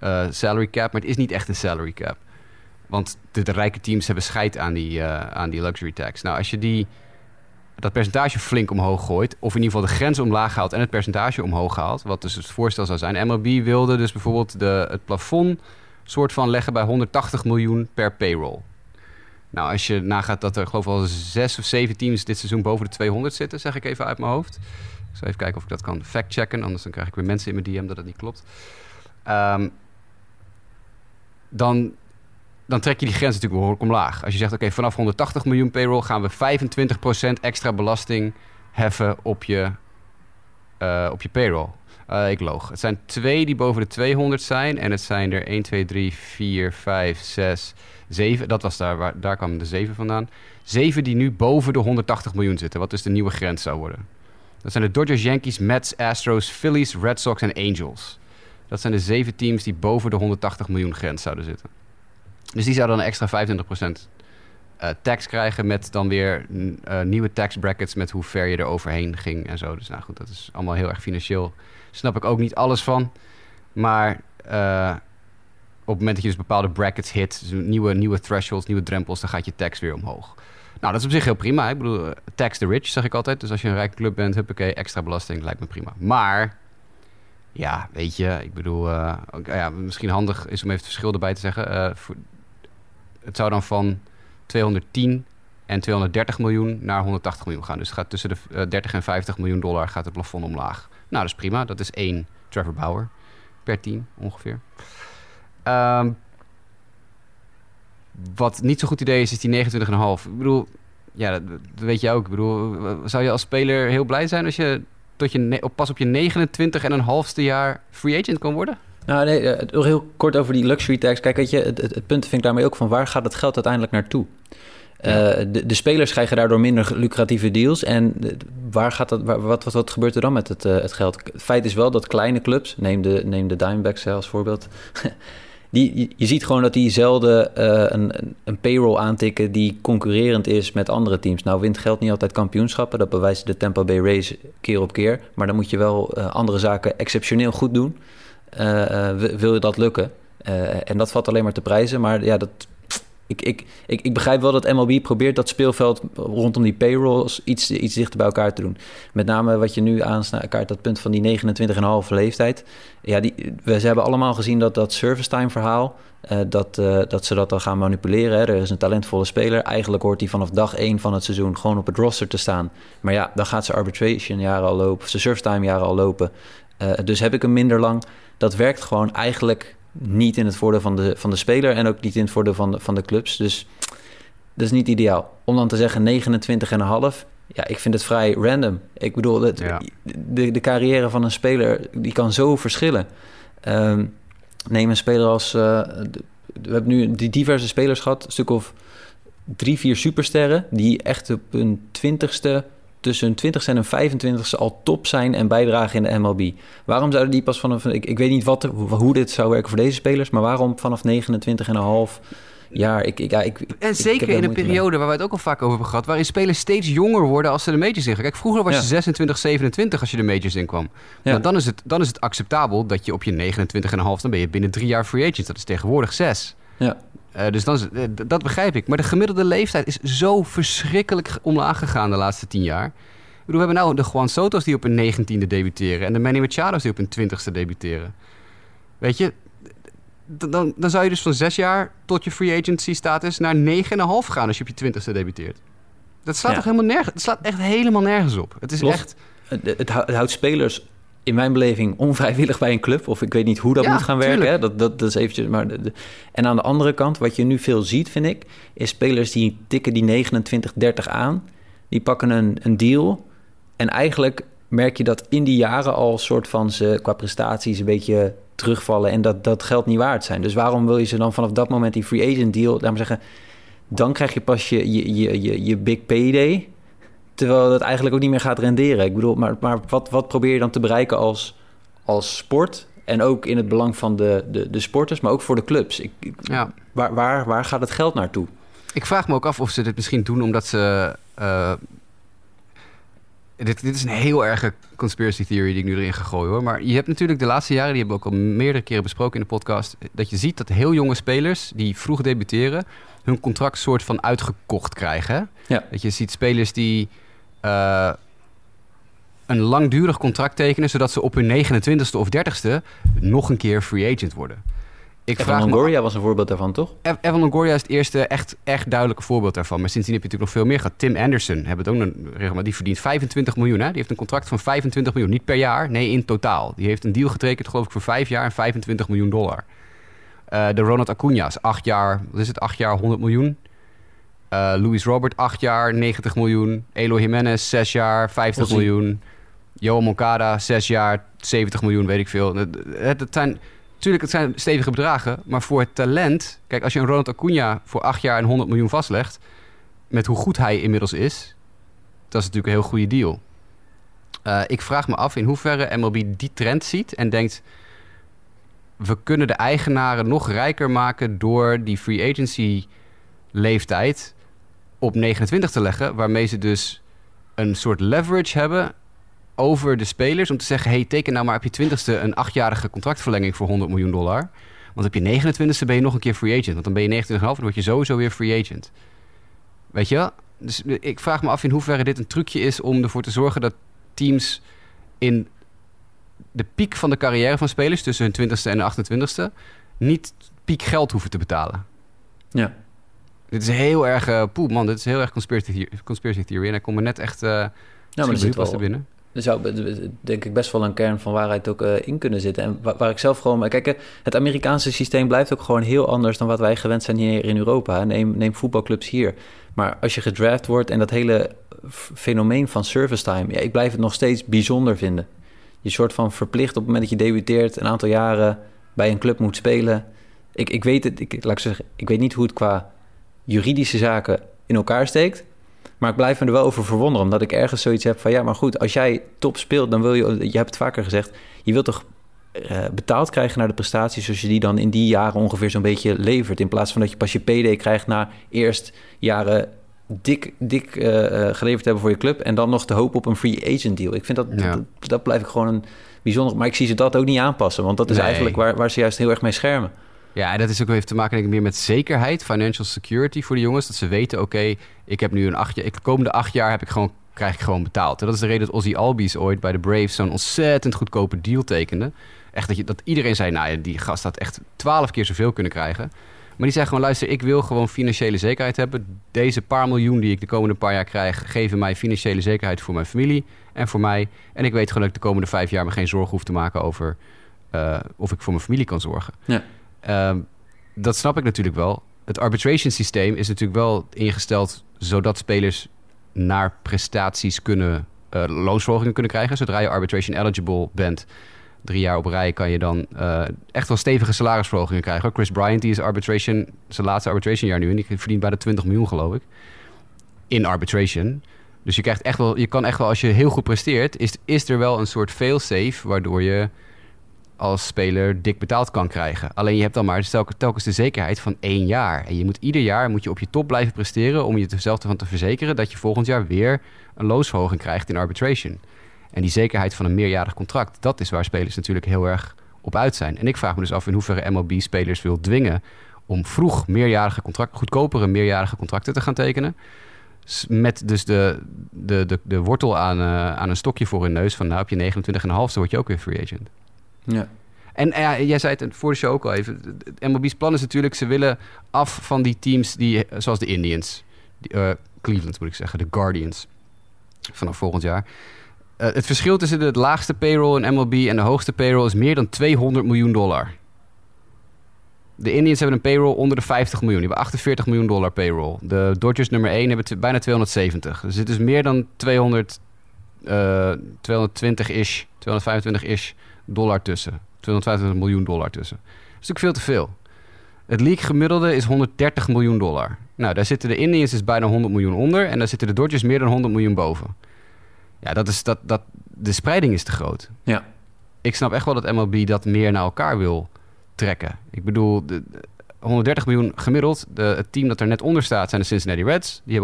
eh, salary cap. Maar het is niet echt een salary cap. Want de, rijke teams hebben scheid aan die, eh, aan die luxury tax. Nou, als je die, dat percentage flink omhoog gooit... of in ieder geval de grens omlaag haalt en het percentage omhoog haalt... wat dus het voorstel zou zijn. MLB wilde dus bijvoorbeeld de, het plafond soort van leggen bij 180 miljoen per payroll. Nou, als je nagaat dat er geloof ik wel zes of zeven teams dit seizoen boven de 200 zitten... zeg ik even uit mijn hoofd. Ik zal even kijken of ik dat kan factchecken. Anders dan krijg ik weer mensen in mijn DM dat het niet klopt. Ehm, dan dan trek je die grens natuurlijk behoorlijk omlaag. Als je zegt, oké, vanaf 180 miljoen payroll gaan we 25% extra belasting heffen op je, eh, op je payroll. Eh, ik loog. Het zijn twee die boven de 200 zijn. En het zijn er 1, 2, 3, 4, 5, 6, 7. Dat was daar, waar, daar kwamen de 7 vandaan. Zeven die nu boven de 180 miljoen zitten. Wat dus de nieuwe grens zou worden. Dat zijn de Dodgers, Yankees, Mets, Astros, Phillies, Red Sox en Angels. Dat zijn de zeven teams die boven de 180 miljoen grens zouden zitten. Dus die zouden dan een extra 25% eh, tax krijgen met dan weer eh, nieuwe tax brackets met hoe ver je er overheen ging en zo. Dus nou goed, dat is allemaal heel erg financieel. Snap ik ook niet alles van. Maar eh, op het moment dat je dus bepaalde brackets hit, dus nieuwe, nieuwe thresholds, nieuwe drempels, dan gaat je tax weer omhoog. Nou, dat is op zich heel prima. Ik bedoel, tax the rich, zeg ik altijd. Dus als je een rijke club bent, huppakee, extra belasting, lijkt me prima. Maar, ja, weet je, ik bedoel, eh, ja, misschien handig is om even het verschil erbij te zeggen. Eh, het zou dan van 210 en 230 miljoen naar 180 miljoen gaan. Dus het gaat tussen de eh, 30 en 50 miljoen dollar gaat het plafond omlaag. Nou, dat is prima. Dat is één Trevor Bauer per team ongeveer. Ehm, wat niet zo'n goed idee is, is die 29,5. Ik bedoel, ja, dat, dat weet je ook. Ik bedoel, zou je als speler heel blij zijn als je tot je op, pas op je 29 en een halfste jaar free agent kan worden? Nou, nee, nog heel kort over die luxury tax. Kijk, weet je, het, het, het, punt vind ik daarmee ook van waar gaat het geld uiteindelijk naartoe? Ja. Uh, de, de, spelers krijgen daardoor minder lucratieve deals. En waar gaat dat, waar, wat, wat, wat gebeurt er dan met het, uh, het geld? Het feit is wel dat kleine clubs, neem de, neem de Diamondbacks als voorbeeld... Die, je ziet gewoon dat die zelden uh, een, een payroll aantikken die concurrerend is met andere teams. Nou wint geld niet altijd kampioenschappen, dat bewijst de Tampa Bay Rays keer op keer. Maar dan moet je wel uh, andere zaken exceptioneel goed doen, uh, wil je dat lukken. en dat valt alleen maar te prijzen, maar ja, dat ik, ik, ik, ik, begrijp wel dat MLB probeert dat speelveld rondom die payrolls iets, iets dichter bij elkaar te doen. Met name wat je nu aankaart, dat punt van die 29,5 leeftijd. Ja, die, we, ze hebben allemaal gezien dat dat service time verhaal, uh, dat, uh, dat ze dat dan gaan manipuleren. Er is een talentvolle speler. Eigenlijk hoort hij vanaf dag 1 van het seizoen gewoon op het roster te staan. Maar ja, dan gaat ze arbitration jaren al lopen, zijn service time jaren al lopen. Uh, dus heb ik hem minder lang. Dat werkt gewoon eigenlijk niet in het voordeel van de, van de speler en ook niet in het voordeel van de, van de clubs. Dus dat is niet ideaal. Om dan te zeggen 29,5, ja, ik vind het vrij random. Ik bedoel, het, ja. de, de carrière van een speler die kan zo verschillen. Um, neem een speler als. Uh, de, we hebben nu die diverse spelers gehad, een stuk of drie, vier supersterren, die echt op hun twintigste tussen hun 20ste en hun 25ste al top zijn en bijdragen in de MLB. Waarom zouden die pas vanaf... Ik, ik weet niet wat, hoe dit zou werken voor deze spelers... maar waarom vanaf 29,5 jaar? Ik, ik, ja, ik, en zeker in een periode mee. waar we het ook al vaak over hebben gehad... waarin spelers steeds jonger worden als ze de majors ingaan. Kijk, vroeger was je ja. 26, 27 als je de majors inkwam. Ja. Nou, dan, is het, dan is het acceptabel dat je op je 29,5... dan ben je binnen drie jaar free agent. Dat is tegenwoordig zes. Ja. Uh, dus dan uh, dat begrijp ik. Maar de gemiddelde leeftijd is zo verschrikkelijk omlaag gegaan de laatste tien jaar. Ik bedoel, we hebben nou de Juan Soto's die op hun negentiende debuteren... en de Manny Machado's die op hun twintigste debuteren. Weet je, dan, dan zou je dus van zes jaar tot je free agency status... naar negen en een half gaan als je op je twintigste debuteert. Dat slaat ja. toch helemaal nergens... Het slaat echt helemaal nergens op. Het is Los, echt... Het, het, houdt spelers in mijn beleving onvrijwillig bij een club. Of ik weet niet hoe dat ja, moet gaan werken. Hè? Dat, dat, dat is eventjes. Maar de, de, en aan de andere kant, wat je nu veel ziet, vind ik, is spelers die tikken die 29, 30 aan. Die pakken een, een deal. En eigenlijk merk je dat in die jaren al soort van ze qua prestaties een beetje terugvallen. En dat dat geld niet waard zijn. Dus waarom wil je ze dan vanaf dat moment die free agent deal, laat maar zeggen, dan krijg je pas je, je, je, je, je big payday. Terwijl dat eigenlijk ook niet meer gaat renderen. Ik bedoel, maar, maar wat, wat probeer je dan te bereiken als, als sport? En ook in het belang van de, de, de sporters, maar ook voor de clubs. Ik, ja. waar, waar, waar gaat het geld naartoe? Ik vraag me ook af of ze dit misschien doen omdat ze. Uh, dit, dit is een heel erge conspiracy theory die ik nu erin ga gooien hoor. Maar je hebt natuurlijk de laatste jaren, die hebben we ook al meerdere keren besproken in de podcast. Dat je ziet dat heel jonge spelers die vroeg debuteren, hun contract soort van uitgekocht krijgen. Ja. Dat je ziet spelers die. Uh, een langdurig contract tekenen, zodat ze op hun 29ste of 30ste nog een keer free agent worden. Ik Evan Longoria was een voorbeeld daarvan, toch? Evan Longoria is het eerste echt, echt duidelijke voorbeeld daarvan. Maar sindsdien heb je natuurlijk nog veel meer gehad. Tim Anderson, hebben het ook regelmatig, die verdient 25 miljoen. Hè? Die heeft een contract van 25 miljoen. Niet per jaar, nee, in totaal. Die heeft een deal getekend, geloof ik, voor vijf jaar en 25 miljoen dollar. Uh, de Ronald Acuña's, acht jaar, wat is het, acht jaar, 100 miljoen. Uh, Luis Robert, 8 jaar, 90 miljoen. Elo Jimenez, 6 jaar, 50 Ossie. miljoen. Johan Moncada, 6 jaar, 70 miljoen, weet ik veel. Het, het, het zijn, natuurlijk, het zijn stevige bedragen. Maar voor het talent... Kijk, als je een Ronald Acuna voor 8 jaar en 100 miljoen vastlegt... met hoe goed hij inmiddels is... dat is natuurlijk een heel goede deal. Uh, ik vraag me af in hoeverre MLB die trend ziet en denkt... we kunnen de eigenaren nog rijker maken... door die free agency leeftijd op 29 te leggen, waarmee ze dus een soort leverage hebben over de spelers om te zeggen: hey, teken nou maar op je 20ste een achtjarige contractverlenging voor 100 miljoen dollar. Want op je 29ste ben je nog een keer free agent. Want dan ben je 29,5 en word je sowieso weer free agent. Weet je wel? Dus ik vraag me af in hoeverre dit een trucje is om ervoor te zorgen dat teams in de piek van de carrière van spelers tussen hun 20ste en de 28ste niet piek geld hoeven te betalen. Ja. Dit is heel erg... Uh, man, dit is heel erg conspiracy, conspiracy theory. En hij komt me net echt... Uh, ja, maar er zit wel... er binnen. Er zou denk ik best wel een kern van waarheid ook uh, in kunnen zitten. En waar, waar ik zelf gewoon... Kijk, het Amerikaanse systeem blijft ook gewoon heel anders... dan wat wij gewend zijn hier in Europa. Neem, neem voetbalclubs hier. Maar als je gedraft wordt en dat hele fenomeen van service time... Ja, ik blijf het nog steeds bijzonder vinden. Je soort van verplicht op het moment dat je debuteert... een aantal jaren bij een club moet spelen. Ik, ik weet het, ik, laat ik zeggen, ik weet niet hoe het qua juridische zaken in elkaar steekt. Maar ik blijf me er wel over verwonderen, omdat ik ergens zoiets heb van ja, maar goed, als jij top speelt, dan wil je, je hebt het vaker gezegd, je wilt toch uh, betaald krijgen naar de prestaties zoals je die dan in die jaren ongeveer zo'n beetje levert. In plaats van dat je pas je PD krijgt na eerst jaren dik, dik uh, geleverd hebben voor je club en dan nog te hopen op een free agent deal. Ik vind dat, Ja. dat, dat blijf ik gewoon een bijzonder, maar ik zie ze dat ook niet aanpassen, want dat is Nee. eigenlijk waar, waar ze juist heel erg mee schermen. Ja, en dat is ook heeft te maken denk ik, meer met zekerheid, financial security voor de jongens. Dat ze weten, oké, ik heb nu een acht jaar, ik, de komende acht jaar heb ik gewoon, krijg ik gewoon betaald. En dat is de reden dat Ozzy Albies ooit bij de Braves zo'n ontzettend goedkope deal tekende. Echt dat, je, dat iedereen zei, nou ja, die gast had echt twaalf keer zoveel kunnen krijgen. Maar die zei gewoon, luister, ik wil gewoon financiële zekerheid hebben. Deze paar miljoen die ik de komende paar jaar krijg, geven mij financiële zekerheid voor mijn familie en voor mij. En ik weet gewoon dat ik de komende vijf jaar me geen zorgen hoef te maken over eh, of ik voor mijn familie kan zorgen. Ja. Ehm, dat snap ik natuurlijk wel. Het arbitration systeem is natuurlijk wel ingesteld zodat spelers naar prestaties kunnen, eh loonsverhogingen kunnen krijgen. Zodra je arbitration eligible bent, drie jaar op rij, kan je dan eh, echt wel stevige salarisverhogingen krijgen. Chris Bryant, die is arbitration, zijn laatste arbitration jaar nu en die verdient bijna 20 miljoen, geloof ik. In arbitration. Dus je krijgt echt wel, je kan echt wel, als je heel goed presteert, is, is er wel een soort fail-safe waardoor je als speler dik betaald kan krijgen. Alleen je hebt dan maar telkens, telkens de zekerheid van één jaar. En je moet ieder jaar moet je op je top blijven presteren om je er ervan te verzekeren dat je volgend jaar weer een loonsverhoging krijgt in arbitration. En die zekerheid van een meerjarig contract, dat is waar spelers natuurlijk heel erg op uit zijn. En ik vraag me dus af in hoeverre MLB spelers wil dwingen om vroeg meerjarige contracten, goedkopere meerjarige contracten te gaan tekenen. Met dus de, de, de, de wortel aan, eh, aan een stokje voor hun neus van nou op je 29,5 dan word je ook weer free agent. Ja. En eh, jij zei het voor de show ook al even. Het MLB's plan is natuurlijk, ze willen af van die teams die, eh, zoals de Indians, eh, Cleveland moet ik zeggen, de Guardians, vanaf volgend jaar. Het verschil tussen de laagste payroll in MLB en de hoogste payroll is meer dan 200 miljoen dollar. De Indians hebben een payroll onder de 50 miljoen. Die hebben 48 miljoen dollar payroll. De Dodgers nummer 1 hebben bijna 270. Dus het is meer dan 200, eh 220-ish, 225-ish dollar tussen. 225 miljoen dollar tussen. Dat is natuurlijk veel te veel. Het league gemiddelde is 130 miljoen dollar. Nou, daar zitten de Indians dus bijna 100 miljoen onder. En daar zitten de Dodgers meer dan 100 miljoen boven. Ja, dat is, dat, dat, de spreiding is te groot. Ja. Ik snap echt wel dat MLB dat meer naar elkaar wil trekken. Ik bedoel, de, de 130 miljoen gemiddeld. De, het team dat er net onder staat zijn de Cincinnati Reds. Die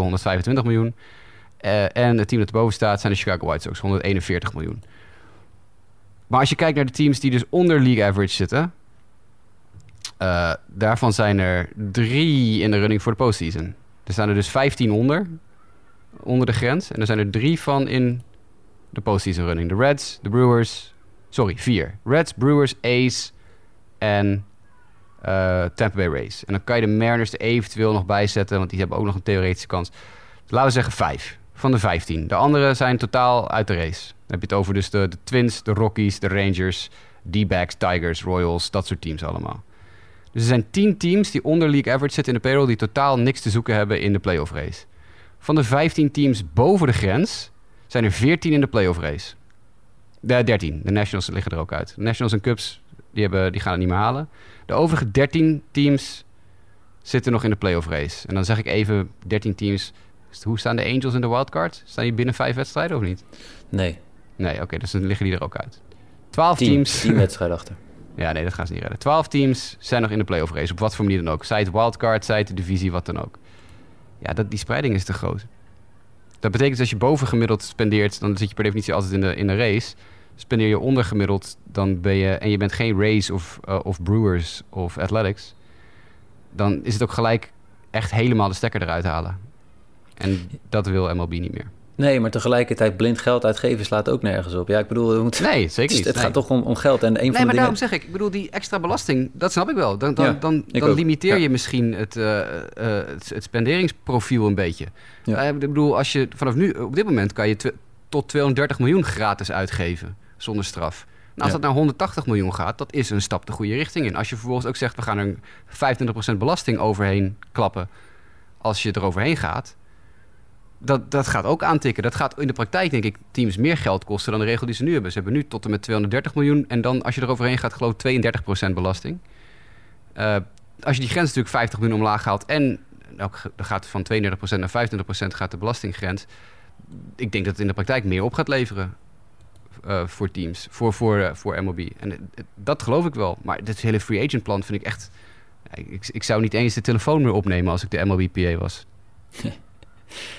Maar als je kijkt naar de teams die dus onder league average zitten... eh, daarvan zijn er drie in de running voor de postseason. Er staan er dus 15 onder, onder de grens. En er zijn er drie van in de postseason running. De Reds, de Brewers... Sorry, vier. Reds, Brewers, A's en eh, Tampa Bay Rays. En dan kan je de Mariners er eventueel nog bij zetten... want die hebben ook nog een theoretische kans. Laten we zeggen vijf van de 15. De andere zijn totaal uit de race. Dan heb je het over dus de, Twins, de Rockies, de Rangers, D-backs, Tigers, Royals, dat soort teams allemaal. Dus er zijn 10 teams die onder league average zitten in de payroll... die totaal niks te zoeken hebben in de playoff race. Van de 15 teams boven de grens zijn er 14 in de playoff race. De 13. De Nationals liggen er ook uit. De Nationals en Cubs die, hebben, die gaan het niet meer halen. De overige 13 teams zitten nog in de playoff race. En dan zeg ik even 13 teams. Hoe staan de Angels in de wildcard? Staan die binnen vijf wedstrijden of niet? Nee, Nee, oké, dus dan liggen die er ook uit. 12 tien, teams. tien wedstrijden achter. Ja, nee, dat gaan ze niet redden. 12 teams zijn nog in de playoff race. Op wat voor manier dan ook. Zij het wildcard, zij het de divisie, wat dan ook. Ja, dat, die spreiding is te groot. Dat betekent dat als je bovengemiddeld spendeert, dan zit je per definitie altijd in de, in de race. Spendeer je ondergemiddeld, dan ben je, en je bent geen Rays of, eh, of Brewers of Athletics, dan is het ook gelijk echt helemaal de stekker eruit halen. En dat wil MLB niet meer. Nee, maar tegelijkertijd blind geld uitgeven slaat ook nergens op. Ja, ik bedoel, we moeten- Nee, zeker niet. het Nee. gaat toch om, om geld. En een Nee, van maar de dingen... daarom zeg ik, ik bedoel, die extra belasting, dat snap ik wel. Dan, dan, Ja, dan, ik dan limiteer Ja. je misschien het, eh, eh, het, het spenderingsprofiel een beetje. Ja. Eh, ik bedoel, als je vanaf nu, op dit moment kan je tw- tot 230 miljoen gratis uitgeven zonder straf. Nou, als Ja. dat naar 180 miljoen gaat, dat is een stap de goede richting in. Als je vervolgens ook zegt, we gaan er 25% belasting overheen klappen als je er overheen gaat, dat, dat gaat ook aantikken. Dat gaat in de praktijk, denk ik, teams meer geld kosten dan de regel die ze nu hebben. Ze hebben nu tot en met 230 miljoen. En dan, als je eroverheen gaat, geloof ik 32% belasting. Uh, als je die grens natuurlijk 50 miljoen omlaag haalt... en nou, dan gaat van 32% naar 25% gaat de belastinggrens... ik denk dat het in de praktijk meer op gaat leveren uh, voor teams, voor, voor, uh, voor MLB. En dat geloof ik wel. Maar dit hele free agent plan vind ik echt... Ik, ik zou niet eens de telefoon meer opnemen als ik de MLB-PA was.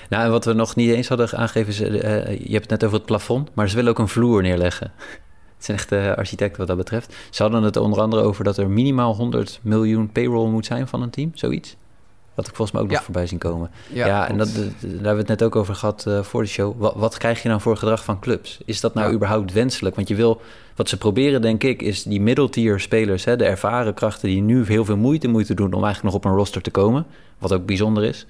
Nou, en wat we nog niet eens hadden aangegeven is, uh, je hebt het net over het plafond, maar ze willen ook een vloer neerleggen. Het zijn echt uh, architecten wat dat betreft. Ze hadden het onder andere over dat er minimaal 100 miljoen payroll moet zijn van een team, zoiets. Wat ik volgens mij ook nog voorbij zien komen. Ja, ja en dat, daar hebben we het net ook over gehad uh, voor de show. Wat, wat, krijg je nou voor gedrag van clubs? Is dat nou ja. überhaupt wenselijk? Want je wil, wat ze proberen denk ik, is die middeltier spelers, hè, de ervaren krachten die nu heel veel moeite moeten doen om eigenlijk nog op een roster te komen. Wat ook bijzonder is.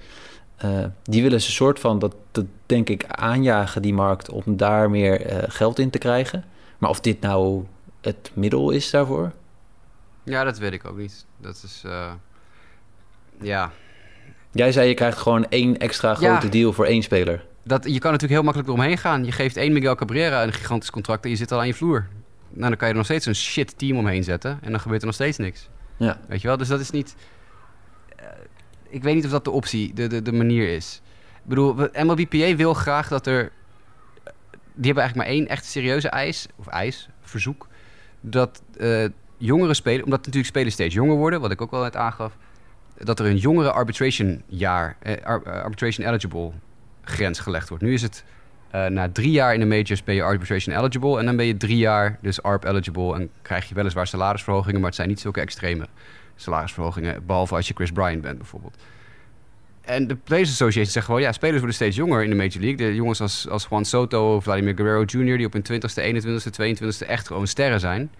Uh, die willen ze soort van, dat, dat denk ik, aanjagen die markt om daar meer uh, geld in te krijgen. Maar of dit nou het middel is daarvoor? Ja, dat weet ik ook niet. Dat is, uh, ja. Jij zei je krijgt gewoon één extra grote ja, deal voor één speler. Dat, je kan natuurlijk heel makkelijk eromheen gaan. Je geeft één Miguel Cabrera een gigantisch contract en je zit al aan je vloer. Nou, dan kan je er nog steeds een shit team omheen zetten en dan gebeurt er nog steeds niks. Ja. Weet je wel? Dus dat is niet ik weet niet of dat de optie, de, de, de manier is. Ik bedoel, MLBPA wil graag dat er... Die hebben eigenlijk maar één echt serieuze eis, of eis, verzoek. Dat uh, jongere spelers, omdat natuurlijk spelers steeds jonger worden, wat ik ook wel net aangaf, dat er een jongere arbitration jaar, eh, arbitration eligible grens gelegd wordt. Nu is het na drie jaar in de majors ben je arbitration eligible en dan ben je drie jaar dus ARP eligible en krijg je weliswaar salarisverhogingen, maar het zijn niet zulke extreme salarisverhogingen. Behalve als je Chris Bryant bent bijvoorbeeld. En de Players Association zegt gewoon... ja, spelers worden steeds jonger in de Major League. De jongens als, als Juan Soto of Vladimir Guerrero Jr... die op hun 20ste, 21ste, 22ste echt gewoon sterren zijn...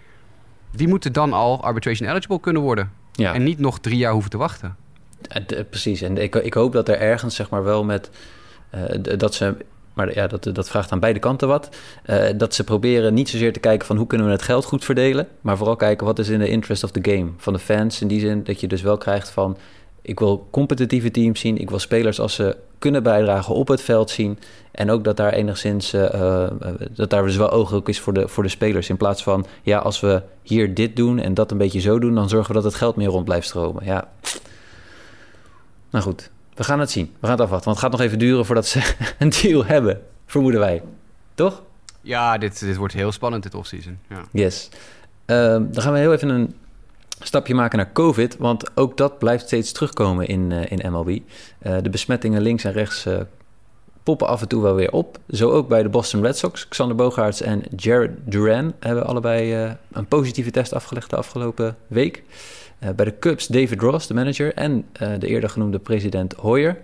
die moeten dan al arbitration eligible kunnen worden. Ja. En niet nog drie jaar hoeven te wachten. Precies. En ik, ik hoop dat er ergens zeg maar wel met... Uh, dat ze maar ja, dat, dat vraagt aan beide kanten wat. Uh, dat ze proberen niet zozeer te kijken van hoe kunnen we het geld goed verdelen, maar vooral kijken wat is in de interest of the game van de fans. In die zin dat je dus wel krijgt van ik wil competitieve teams zien, ik wil spelers als ze kunnen bijdragen op het veld zien en ook dat daar enigszins uh, uh, dat daar dus wel ooglijk is voor de, voor de spelers in plaats van ja als we hier dit doen en dat een beetje zo doen, dan zorgen we dat het geld meer rond blijft stromen. Ja. Nou goed, we gaan het zien. We gaan het afwachten. Want het gaat nog even duren voordat ze een deal hebben. Vermoeden wij. Toch? Ja, dit, dit wordt heel spannend, dit offseason. Ja. Yes. Uh, dan gaan we heel even een stapje maken naar COVID. Want ook dat blijft steeds terugkomen in, uh, in MLB. Uh, eh, de besmettingen links en rechts uh, poppen af en toe wel weer op. Zo ook bij de Boston Red Sox. Xander Bogaerts en Jared Duran hebben allebei een positieve test afgelegd de afgelopen week. Uh, bij de Cubs David Ross, de manager, en uh, de eerder genoemde president Hoyer.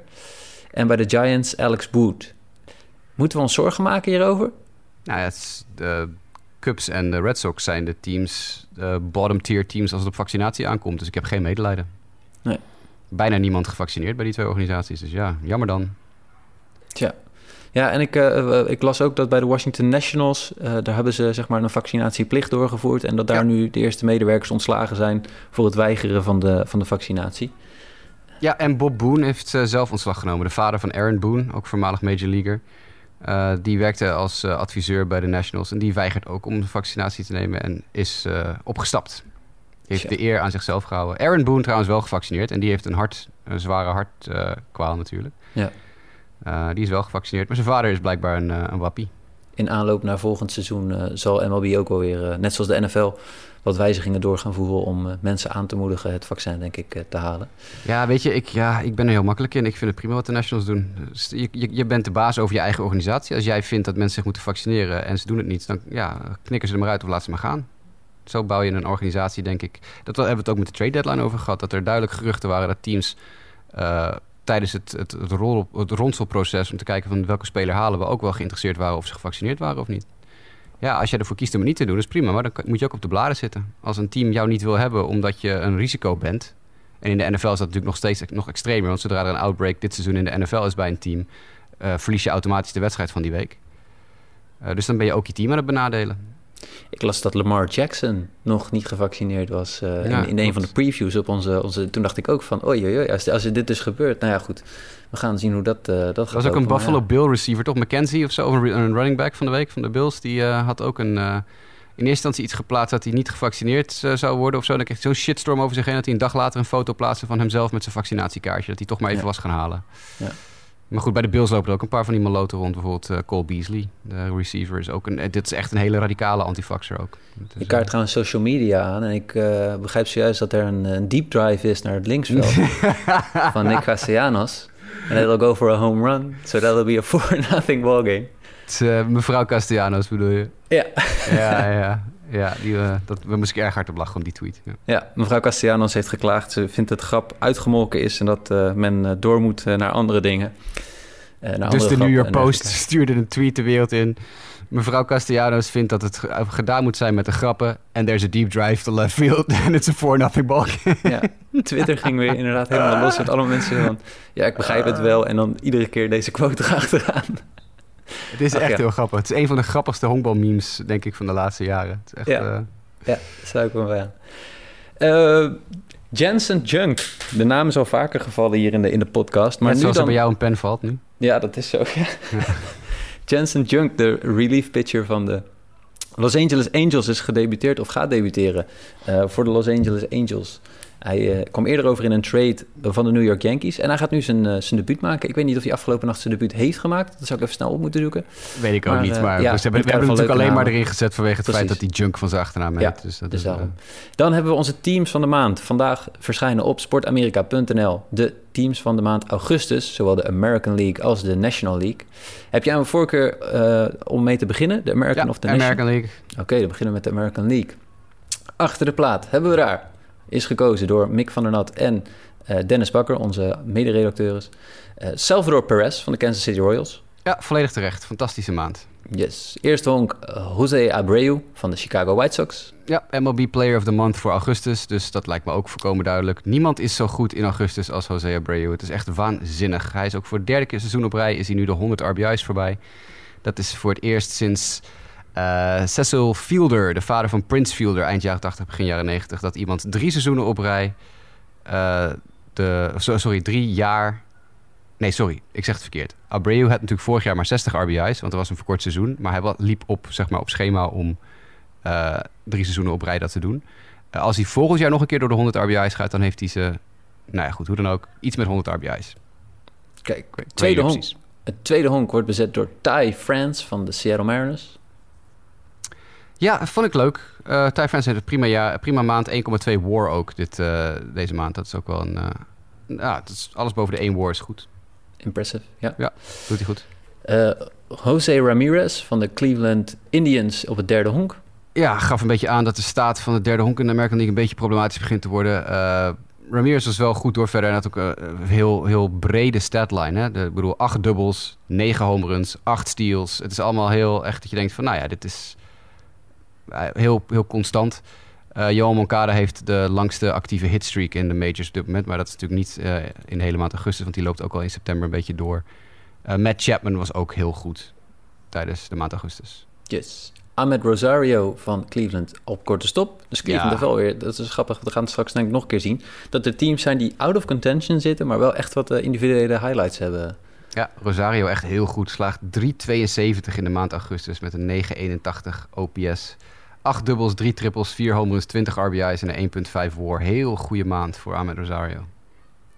En bij de Giants Alex Wood. Moeten we ons zorgen maken hierover? Nou ja, de Cubs en de Red Sox zijn de teams, de bottom tier teams als het op vaccinatie aankomt. Dus ik heb geen medelijden. Nee. Bijna niemand gevaccineerd bij die twee organisaties. Dus ja, jammer dan. Ja, en ik, uh, ik las ook dat bij de Washington Nationals, uh, daar hebben ze zeg maar een vaccinatieplicht doorgevoerd. En dat daar ja. nu de eerste medewerkers ontslagen zijn voor het weigeren van de, van de vaccinatie. Ja, en Bob Boone heeft uh, zelf ontslag genomen. De vader van Aaron Boone, ook voormalig Major Leaguer. die werkte als adviseur bij de Nationals. En die weigert ook om de vaccinatie te nemen en is opgestapt. Heeft de eer aan zichzelf gehouden. Aaron Boone trouwens wel gevaccineerd. En die heeft een, hart, een zware hartkwaal natuurlijk. Ja. Uh, die is wel gevaccineerd, maar zijn vader is blijkbaar een, uh, een wappie. In aanloop naar volgend seizoen uh, zal MLB ook wel weer, net zoals de NFL, wat wijzigingen door gaan voeren om mensen aan te moedigen het vaccin, denk ik, te halen. Ja, weet je, ik, ja, ik ben er heel makkelijk in. Ik vind het prima wat de Nationals doen. Dus je, je, je, bent de baas over je eigen organisatie. Als jij vindt dat mensen zich moeten vaccineren en ze doen het niet, dan ja, knikken ze er maar uit of laten ze maar gaan. Zo bouw je een organisatie, denk ik. Dat hebben we het ook met de trade deadline over gehad. Dat er duidelijk geruchten waren dat teams tijdens het, het, het, het ronselproces om te kijken van welke speler halen we ook wel geïnteresseerd waren of ze gevaccineerd waren of niet. Ja, als jij ervoor kiest om het niet te doen, is prima. Maar dan moet je ook op de bladen zitten. Als een team jou niet wil hebben omdat je een risico bent. En in de NFL is dat natuurlijk nog steeds nog extremer. Want zodra er een outbreak dit seizoen in de NFL is bij een team, uh, verlies je automatisch de wedstrijd van die week. Uh, dus dan ben je ook je team aan het benadelen. Ik las dat Lamar Jackson nog niet gevaccineerd was uh, in, in een van de previews op onze, onze... Toen dacht ik ook van, oei, oei, als, als dit dus gebeurt... Nou ja, goed, we gaan zien hoe dat, uh, dat gaat. Was ook een Buffalo Bill receiver, toch? McKenzie of zo, een running back van de week van de Bills. Die uh, had ook een... in eerste instantie iets geplaatst dat hij niet gevaccineerd zou worden of zo. Dan kreeg hij zo'n shitstorm over zich heen... dat hij een dag later een foto plaatste van hemzelf met zijn vaccinatiekaartje. Dat hij toch maar even ja. was gaan halen. Ja. Maar goed, bij de Bills lopen er ook een paar van die maloten rond. Bijvoorbeeld uh, Cole Beasley, de receiver, is ook een... Eh, dit is echt een hele radicale antifaxer ook. Dus, ik kaart trouwens social media aan en ik uh, begrijp zojuist dat er een, een, deep drive is naar het linksveld van Nick Castellanos. En that'll go for a home run, so that'll be a 4-nothing ballgame. Het is mevrouw Castellanos bedoel je? Ja. ja, ja. Ja, die, uh, dat, we moesten erg hard op lachen om die tweet. Ja. ja. mevrouw Castellanos heeft geklaagd. Ze vindt het grap uitgemolken is en dat uh, men uh, door moet naar andere dingen. Naar dus de New York Post stuurde een tweet de wereld in. Mevrouw Castellanos vindt dat het gedaan moet zijn met de grappen. En there's a deep drive to left field. En it's a 4-nothing ball. ja, Twitter ging weer inderdaad helemaal los met allemaal mensen van... Ja, ik begrijp het wel. En dan iedere keer deze quote erachteraan. Het is echt heel grappig. Het is een van de grappigste honkbalmemes, denk ik, van de laatste jaren. Het is echt, ja, uh... ja sluit ik me aan. Uh, Jensen Junk. De naam is al vaker gevallen hier in de, in de podcast. Maar Net nu zoals dan... er bij jou een pen valt nu. Ja, dat is zo. Ja. Jensen Junk, de relief pitcher van de Los Angeles Angels, is gedebuteerd of gaat debuteren uh, voor de Los Angeles Angels. Hij uh, kwam eerder over in een trade van de New York Yankees. En hij gaat nu zijn, uh, zijn debuut maken. Ik weet niet of hij afgelopen nacht zijn debuut heeft gemaakt. Dat zou ik even snel op moeten zoeken. Weet ik ook maar, niet. Uh, maar we hebben, we hebben natuurlijk alleen maar erin gezet vanwege het Precies. feit dat die junk van zijn achternaam heeft. Ja, dus dat dus is, Dan hebben we onze teams van de maand. Vandaag verschijnen op sportamerika.nl de teams van de maand augustus. Zowel de American League als de National League. Heb jij een voorkeur om mee te beginnen? De American ja, of de American League. Oké, okay, dan beginnen we met de American League. Achter de plaat hebben we daar is gekozen door Mick van der Nat en uh, Dennis Bakker, onze mederedacteurs. Uh, Salvador Perez van de Kansas City Royals. Ja, volledig terecht. Fantastische maand. Yes. Eerste honk uh, Jose Abreu van de Chicago White Sox. Ja, MLB Player of the Month voor augustus. Dus dat lijkt me ook voorkomen duidelijk. Niemand is zo goed in augustus als Jose Abreu. Het is echt waanzinnig. Hij is ook voor het derde keer seizoen op rij is hij nu de 100 RBI's voorbij. Dat is voor het eerst sinds uh, Cecil Fielder, de vader van Prince Fielder, eind jaren 80, begin jaren 90, dat iemand drie seizoenen op rij, uh, de, sorry, drie jaar. Nee, sorry, ik zeg het verkeerd. Abreu had natuurlijk vorig jaar maar 60 RBI's, want er was een verkort seizoen. Maar hij liep op, zeg maar, op schema om uh, drie seizoenen op rij dat te doen. als hij volgend jaar nog een keer door de 100 RBI's gaat, dan heeft hij ze, nou ja, goed, hoe dan ook, iets met 100 RBI's. Kijk, tweede honk. Het tweede honk wordt bezet door Ty France van de Seattle Mariners. Ja, vond ik leuk. Uh, heeft een prima, jaar, prima maand. 1,2 war ook dit, uh, deze maand. Dat is ook wel een... Uh, ja, dat is, alles boven de 1 war is goed. Impressive, ja. Ja, doet hij goed. Jose Ramirez van de Cleveland Indians op het derde honk. Ja, gaf een beetje aan dat de staat van de derde honk in de American League... een beetje problematisch begint te worden. Ramirez was wel goed door verder. En had ook een heel, heel brede statline. Hè? De, ik bedoel, acht dubbels, negen home runs, acht steals. Het is allemaal heel echt dat je denkt van... nou ja, dit is eh, heel, heel constant. Uh, Johan Moncada heeft de langste actieve hitstreak in de majors op dit moment. Maar dat is natuurlijk niet uh, in de hele maand augustus, want die loopt ook al in september een beetje door. Uh, Matt Chapman was ook heel goed tijdens de maand augustus. Yes. Ahmed Rosario van Cleveland op korte stop. Dus Cleveland ja. wel weer, dat is grappig, we gaan het straks denk ik nog een keer zien. Dat er teams zijn die out of contention zitten, maar wel echt wat individuele highlights hebben. Ja, Rosario echt heel goed. Slaagt 3,72 in de maand augustus met een 9,81 OPS. 8 dubbels, 3 trippels, 4 home runs, 20 RBI's en een 1.5 war. Heel goede maand voor Ahmed Rosario.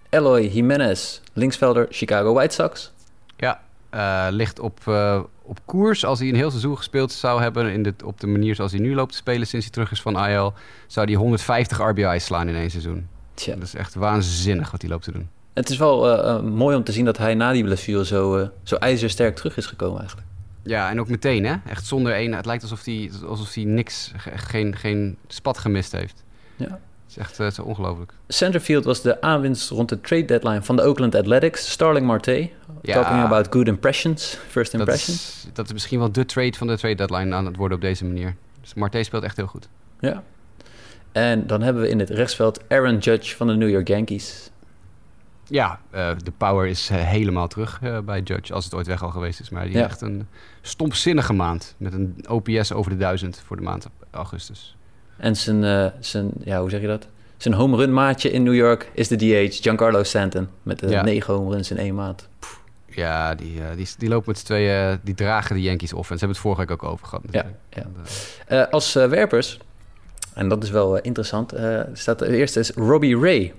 Eloy Jimenez, linksvelder, Chicago White Sox. Ja, uh, ligt op, uh, op koers. Als hij een heel seizoen gespeeld zou hebben... In de, op de manier zoals hij nu loopt te spelen sinds hij terug is van IL... zou hij 150 RBI's slaan in één seizoen. Tja. Dat is echt waanzinnig wat hij loopt te doen. Het is wel uh, mooi om te zien dat hij na die blessure zo, zo ijzersterk terug is gekomen eigenlijk. Ja, en ook meteen, hè? Echt zonder één. Het lijkt alsof hij alsof hij niks, geen, geen spat gemist heeft. Ja. Het is echt uh, zo ongelooflijk. Centerfield was de aanwinst rond de trade deadline van de Oakland Athletics. Starling Marte. Ja, talking about good impressions, first impressions. Dat is, dat is misschien wel de trade van de trade deadline aan het worden op deze manier. Dus Marte speelt echt heel goed. Ja. En dan hebben we in het rechtsveld Aaron Judge van de New York Yankees. Ja, uh, de power is uh, helemaal terug uh, bij Judge, als het ooit weg al geweest is. Maar die ja. echt een stompzinnige maand. Met een OPS over de 1000 voor de maand augustus. En zijn, zijn ja, hoe zeg je dat? Zijn home run maatje in New York is de DH, Giancarlo Stanton. Met de ja. negen home runs in één maand. Pff. Ja, die, die, die lopen met z'n tweeën, die dragen de Yankees offense. Ze hebben het vorige week ook over gehad. Ja, ja. als werpers, en dat is wel interessant, staat de eerste is Robbie Ray.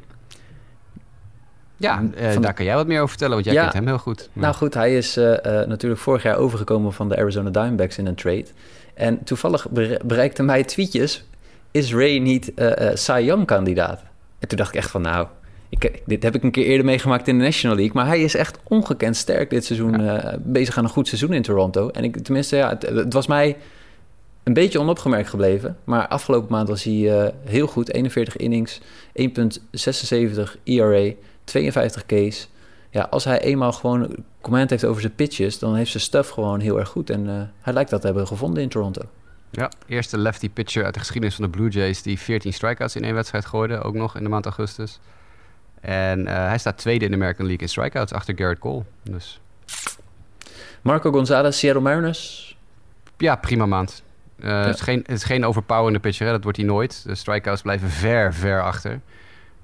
Ja, uh, daar kan jij wat meer over vertellen, want jij kent hem heel goed. Nou goed, hij is uh, uh, natuurlijk vorig jaar overgekomen van de Arizona Diamondbacks in een trade. En toevallig bereikte mij tweetjes, is Ray niet Cy Young kandidaat? En toen dacht ik echt van nou, ik, dit heb ik een keer eerder meegemaakt in de National League. Maar hij is echt ongekend sterk dit seizoen, ja. bezig aan een goed seizoen in Toronto. En ik, tenminste, ja, het, het was mij een beetje onopgemerkt gebleven. Maar afgelopen maand was hij heel goed. 41 innings, 1,76 ERA, 52 Ks. Ja, als hij eenmaal gewoon comment heeft over zijn pitches, dan heeft zijn stuff gewoon heel erg goed. En uh, hij lijkt dat te hebben gevonden in Toronto. Ja, eerste lefty pitcher uit de geschiedenis van de Blue Jays die 14 strikeouts in één wedstrijd gooide, ook nog in de maand augustus. En uh, hij staat tweede in de American League in strikeouts achter Garrett Cole. Dus. Marco Gonzalez, Seattle Mariners. Ja, prima maand. Uh, ja. het, is geen, het is geen overpowerende pitcher, hè? dat wordt hij nooit. De strikeouts blijven ver, ver achter.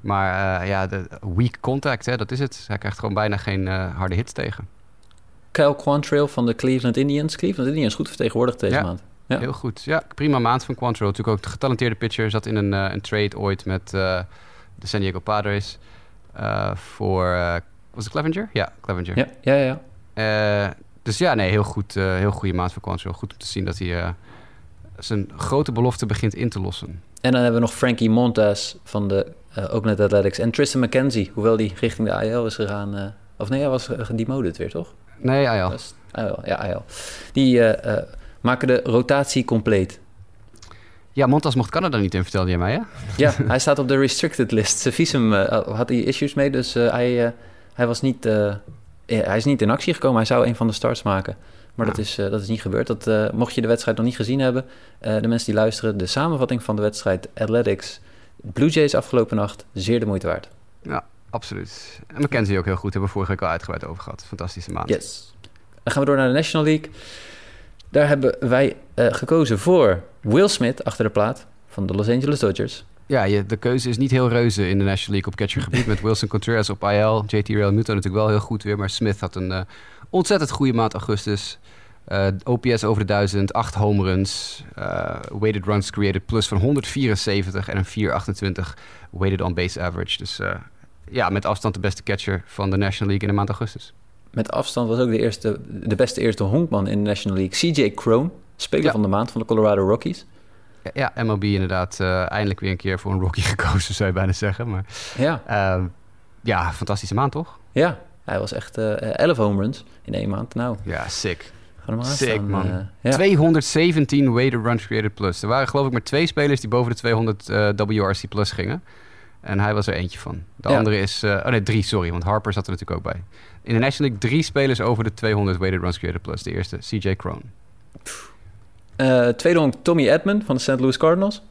Maar uh, ja, de weak contact, hè, dat is het. Hij krijgt gewoon bijna geen uh, harde hits tegen. Kyle Quantrill van de Cleveland Indians. Cleveland Indians goed vertegenwoordigd deze ja, maand. Ja, heel goed. Ja, prima maand van Quantrill. Natuurlijk ook de getalenteerde pitcher. Zat in een, een trade ooit met de San Diego Padres. voor, was het Clevenger? Ja, Clevenger. Ja, ja, ja. dus ja, nee, heel goed. heel goede maand voor Quantrill. Goed om te zien dat hij zijn grote belofte begint in te lossen. En dan hebben we nog Frankie Montas van de uh, ook net Athletics. En Tristan McKenzie, hoewel die richting de AL is gegaan. Uh, of nee, hij was gedemoted weer, toch? Nee, AL ja, AL. Die uh, maken de rotatie compleet. Ja, Montas mocht Canada niet in, vertelde je mij, hè? Ja, hij staat op de restricted list. Zijn visum had hij issues mee, dus hij, hij, was niet, hij is niet in actie gekomen. Hij zou een van de starts maken. Maar ja. dat, is, dat is niet gebeurd. Dat, mocht je de wedstrijd nog niet gezien hebben, de mensen die luisteren, de samenvatting van de wedstrijd Athletics Blue Jays afgelopen nacht, zeer de moeite waard. Ja, absoluut. En McKenzie ook heel goed, hebben we vorige week al uitgebreid over gehad. Fantastische maand. Yes. Dan gaan we door naar de National League. Daar hebben wij uh, gekozen voor Will Smith achter de plaat van de Los Angeles Dodgers. Ja, je, de keuze is niet heel reuze in de National League op catchergebied. met Wilson Contreras op IL. JT Real Muto natuurlijk wel heel goed weer. Maar Smith had een uh, ontzettend goede maand augustus. Uh, OPS over de 1000, 8 home runs, uh, weighted runs created plus van 174 en een 428 weighted on base average. Dus uh, ja, met afstand de beste catcher van de National League in de maand augustus. Met afstand was ook de, eerste, de beste eerste honkman in de National League. CJ Crone, speler ja. van de maand van de Colorado Rockies. Ja, ja MLB inderdaad eindelijk weer een keer voor een Rocky gekozen, zou je bijna zeggen. Maar ja, ehm, ja fantastische maand toch? Ja, hij was echt 11 home runs in één maand. Nou, ja, sick. Sick, man. Uh, ja. 217 weighted runs created plus. Er waren geloof ik maar twee spelers die boven de 200 uh, WRC plus gingen. En hij was er eentje van. De ja. andere is... Uh, oh nee, drie, sorry. Want Harper zat er natuurlijk ook bij. In de National League drie spelers over de 200 weighted runs created plus. De eerste, CJ Crone. tweede honk Tommy Edman van de St. Louis Cardinals.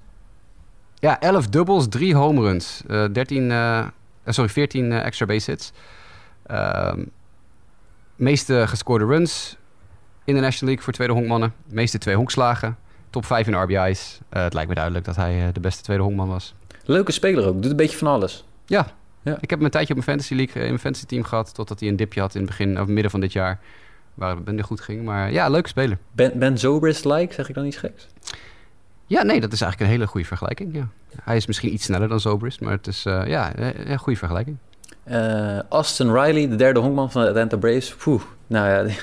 Ja, 11 doubles, drie home runs. 13, sorry, 14 extra base hits. Ehm, meeste gescoorde runs in de National League voor tweede honkmannen. Meeste twee honkslagen. Top 5 in RBI's. Uh, het lijkt me duidelijk dat hij uh, de beste tweede honkman was. Leuke speler ook. Doet een beetje van alles. Ja. ja. Ik heb hem een tijdje op mijn fantasy league, in mijn fantasy team gehad. Totdat hij een dipje had in het begin, of midden van dit jaar. Waar het minder goed ging. Maar ja, leuke speler. Ben, ben Zobrist-like, zeg ik dan iets geks? Ja, nee, dat is eigenlijk een hele goede vergelijking. Ja. Hij is misschien iets sneller dan Zobrist. Maar het is uh, ja, een goede vergelijking. Austin Riley, de derde honkman van de Atlanta Braves. Poeh, nou ja...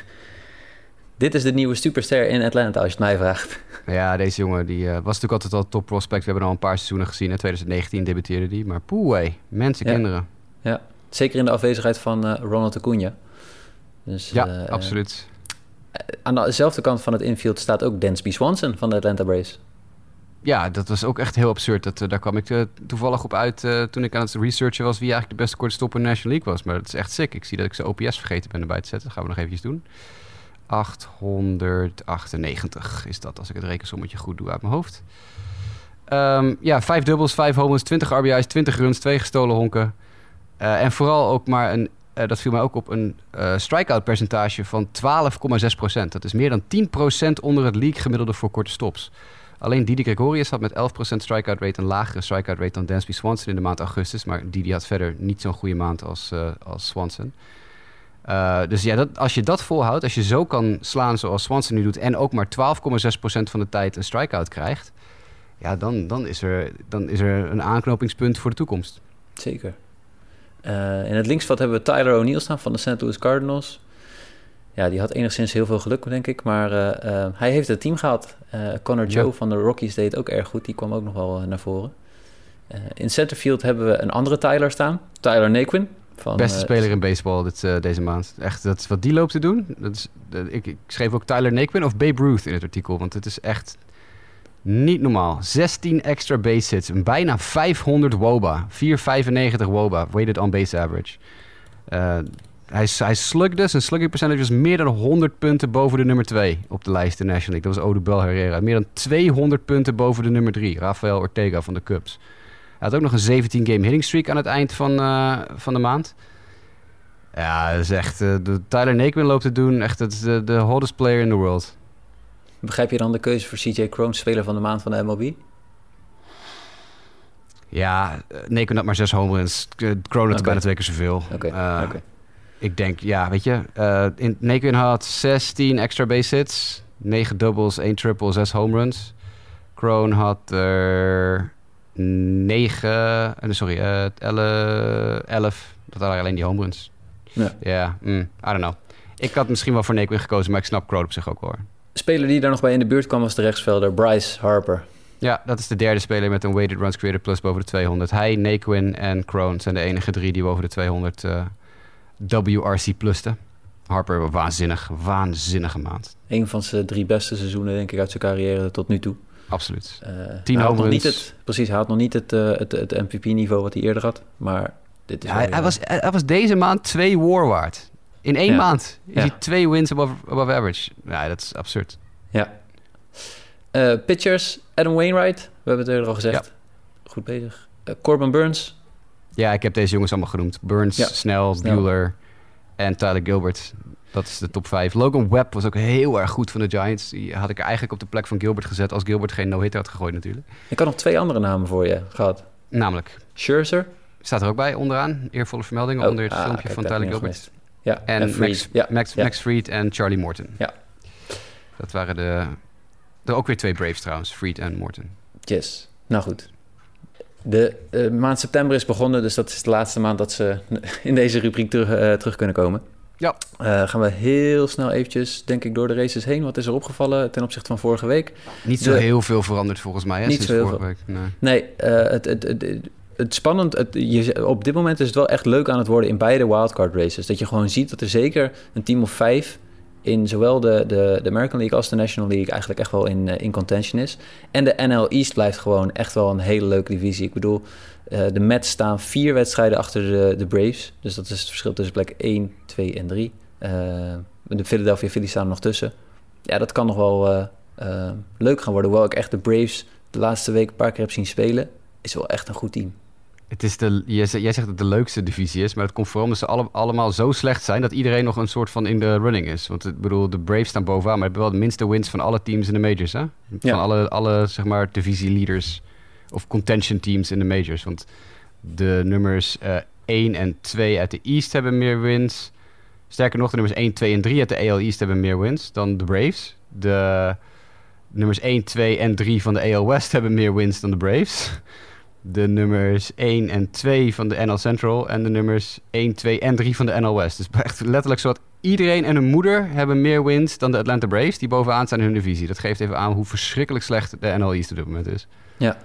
Dit is de nieuwe superster in Atlanta, als je het mij vraagt. Ja, deze jongen die, uh, was natuurlijk altijd al top prospect. We hebben al een paar seizoenen gezien. In 2019 debuteerde die. Maar poeh, hey, mensen, ja. kinderen. Ja, zeker in de afwezigheid van uh, Ronald Acuna. Dus, ja, uh, absoluut. Aan dezelfde kant van het infield staat ook Dansby Swanson van de Atlanta Braves. Ja, dat was ook echt heel absurd. Dat, daar kwam ik toevallig op uit toen ik aan het researchen was... wie eigenlijk de beste kortstopper in de National League was. Maar dat is echt sick. Ik zie dat ik zijn OPS vergeten ben erbij te zetten. Dat gaan we nog eventjes doen. 898 is dat, als ik het rekensommetje goed doe uit mijn hoofd. Um, ja, vijf dubbels, vijf homers, 20 RBI's, 20 runs, twee gestolen honken. Eh, en vooral ook maar een, eh, dat viel mij ook op, een eh strikeout percentage van 12,6%. Dat is meer dan 10% onder het league gemiddelde voor korte stops. Alleen Didi Gregorius had met 11% strikeout rate een lagere strikeout rate dan Dansby Swanson in de maand augustus. Maar Didi had verder niet zo'n goede maand als, eh, als Swanson. Eh, dus ja, dat, als je dat volhoudt, als je zo kan slaan zoals Swanson nu doet... en ook maar 12,6% van de tijd een strikeout krijgt... ja, dan, dan, is er, dan is er een aanknopingspunt voor de toekomst. Zeker. Eh, in het linksveld hebben we Tyler O'Neill staan van de St. Louis Cardinals. Ja, die had enigszins heel veel geluk, denk ik. Maar eh, eh, hij heeft het team gehad. Eh Connor Joe Ja. van de Rockies deed ook erg goed. Die kwam ook nog wel naar voren. In centerfield hebben we een andere Tyler staan. Tyler Naquin. Van, Beste speler in baseball dit, deze maand. Echt, dat, is wat die loopt te doen. Dat is, ik, ik schreef ook Tyler Naquin of Babe Ruth in het artikel. Want het is echt niet normaal. 16 extra base hits. Bijna 500 WOBA. 495 WOBA. Weighted on base average. Eh, hij, hij slugde. Zijn slugging percentage was meer dan 100 punten boven de nummer 2 op de lijst in de National League. Dat was Odubel Herrera. Meer dan 200 punten boven de nummer 3. Rafael Ortega van de Cubs. Hij had ook nog een 17-game hitting streak aan het eind van, eh, van de maand. Ja, dat is echt... eh, de Tyler Naquin loopt te doen. Echt het de, de hottest player in the world. Begrijp je dan de keuze voor CJ Crone, speler van de maand van de MLB? Ja, eh, Naquin had maar zes home runs. Kroon had Oké. bijna twee keer zoveel. Oké, oké. Ik denk, ja, weet je... eh in, Naquin had 16 extra base hits. 9 doubles, 1 triple, 6 home runs. Kroon had er 9... sorry, eh 11, 11. Dat waren alleen die home runs. Ja. Ja, mm, I don't know. Ik had misschien wel voor Naquin gekozen, maar ik snap Kroon op zich ook wel. hoor. Speler die daar nog bij in de buurt kwam was de rechtsvelder Bryce Harper. Ja, dat is de derde speler met een weighted runs created plus boven de 200. Hij, Naquin en Kroon zijn de enige drie die boven de 200 eh, WRC plusten. Harper, waanzinnig, waanzinnige maand. Een van zijn drie beste seizoenen, denk ik, uit zijn carrière tot nu toe. Absoluut. Eh, Tien hij had nog niet het, Precies, hij had nog niet het, eh, het, het MVP-niveau wat hij eerder had. Maar dit is Ja, hij, hij eh, was, hij was deze maand twee war waard. In één Ja. maand is Ja. hij twee wins above, above average. Ja, dat is absurd. Ja. Eh, pitchers, Adam Wainwright. We hebben het eerder al gezegd. Goed bezig. Corbin Burns. Ja, ik heb deze jongens allemaal genoemd. Burns, Ja. Snell, Snell. Bueller en Tyler Gilbert. Dat is de top 5. Logan Webb was ook heel erg goed van de Giants. Die had ik eigenlijk op de plek van Gilbert gezet... als Gilbert geen no-hitter had gegooid natuurlijk. Ik had nog twee andere namen voor je gehad. Namelijk, Scherzer. staat er ook bij onderaan. Eervolle vermeldingen Oh, onder het ah, filmpje kijk, van Tyler Gilbert. gemist. Ja, En. Max, Ja, Max, ja. Max Fried en Charlie Morton. Ja. Dat waren de... Er ook weer twee Braves trouwens. Fried en Morton. Yes. Nou goed. De eh, maand september is begonnen, dus dat is de laatste maand dat ze in deze rubriek terug, eh, terug kunnen komen. Ja. Eh, gaan we heel snel eventjes, denk ik, door de races heen. Wat is er opgevallen ten opzichte van vorige week? Niet zo De- heel veel veranderd volgens mij. Hè, Niet sinds zo heel vorige week. Nee. Nee, eh, het, het, het, het, het spannend. Het, je, op dit moment is het wel echt leuk aan het worden in beide wildcard races. Dat je gewoon ziet dat er zeker een team of vijf in zowel de, de, de American League als de National League eigenlijk echt wel in, eh, in contention is. En de NL East blijft gewoon echt wel een hele leuke divisie. Ik bedoel, eh, de Mets staan vier wedstrijden achter de, de Braves. Dus dat is het verschil tussen plek 1, 2 en 3. Eh, de Philadelphia Phillies staan er nog tussen. Ja, dat kan nog wel leuk gaan worden. Hoewel ik echt de Braves de laatste week een paar keer heb zien spelen, is wel echt een goed team. Het is de, jij zegt dat het de leukste divisie is, maar het komt vooral omdat ze alle, allemaal zo slecht zijn dat iedereen nog een soort van in de running is. Want ik bedoel, de Braves staan bovenaan, maar hebben wel de minste wins van alle teams in de majors. Hè? Van Ja. alle, alle zeg maar divisie leaders of contention teams in de majors. Want de nummers eh 1 en 2 uit de East hebben meer wins. Sterker nog, de nummers 1, 2 en 3 uit de AL East hebben meer wins dan de Braves. De nummers 1, 2 en 3 van de AL West hebben meer wins dan de Braves. De nummers 1 en 2 van de NL Central en de nummers 1, 2 en 3 van de NL West. Dus echt letterlijk zo dat iedereen en hun moeder hebben meer wins dan de Atlanta Braves die bovenaan staan in hun divisie. Dat geeft even aan hoe verschrikkelijk slecht de NL East op dit moment is. Ja.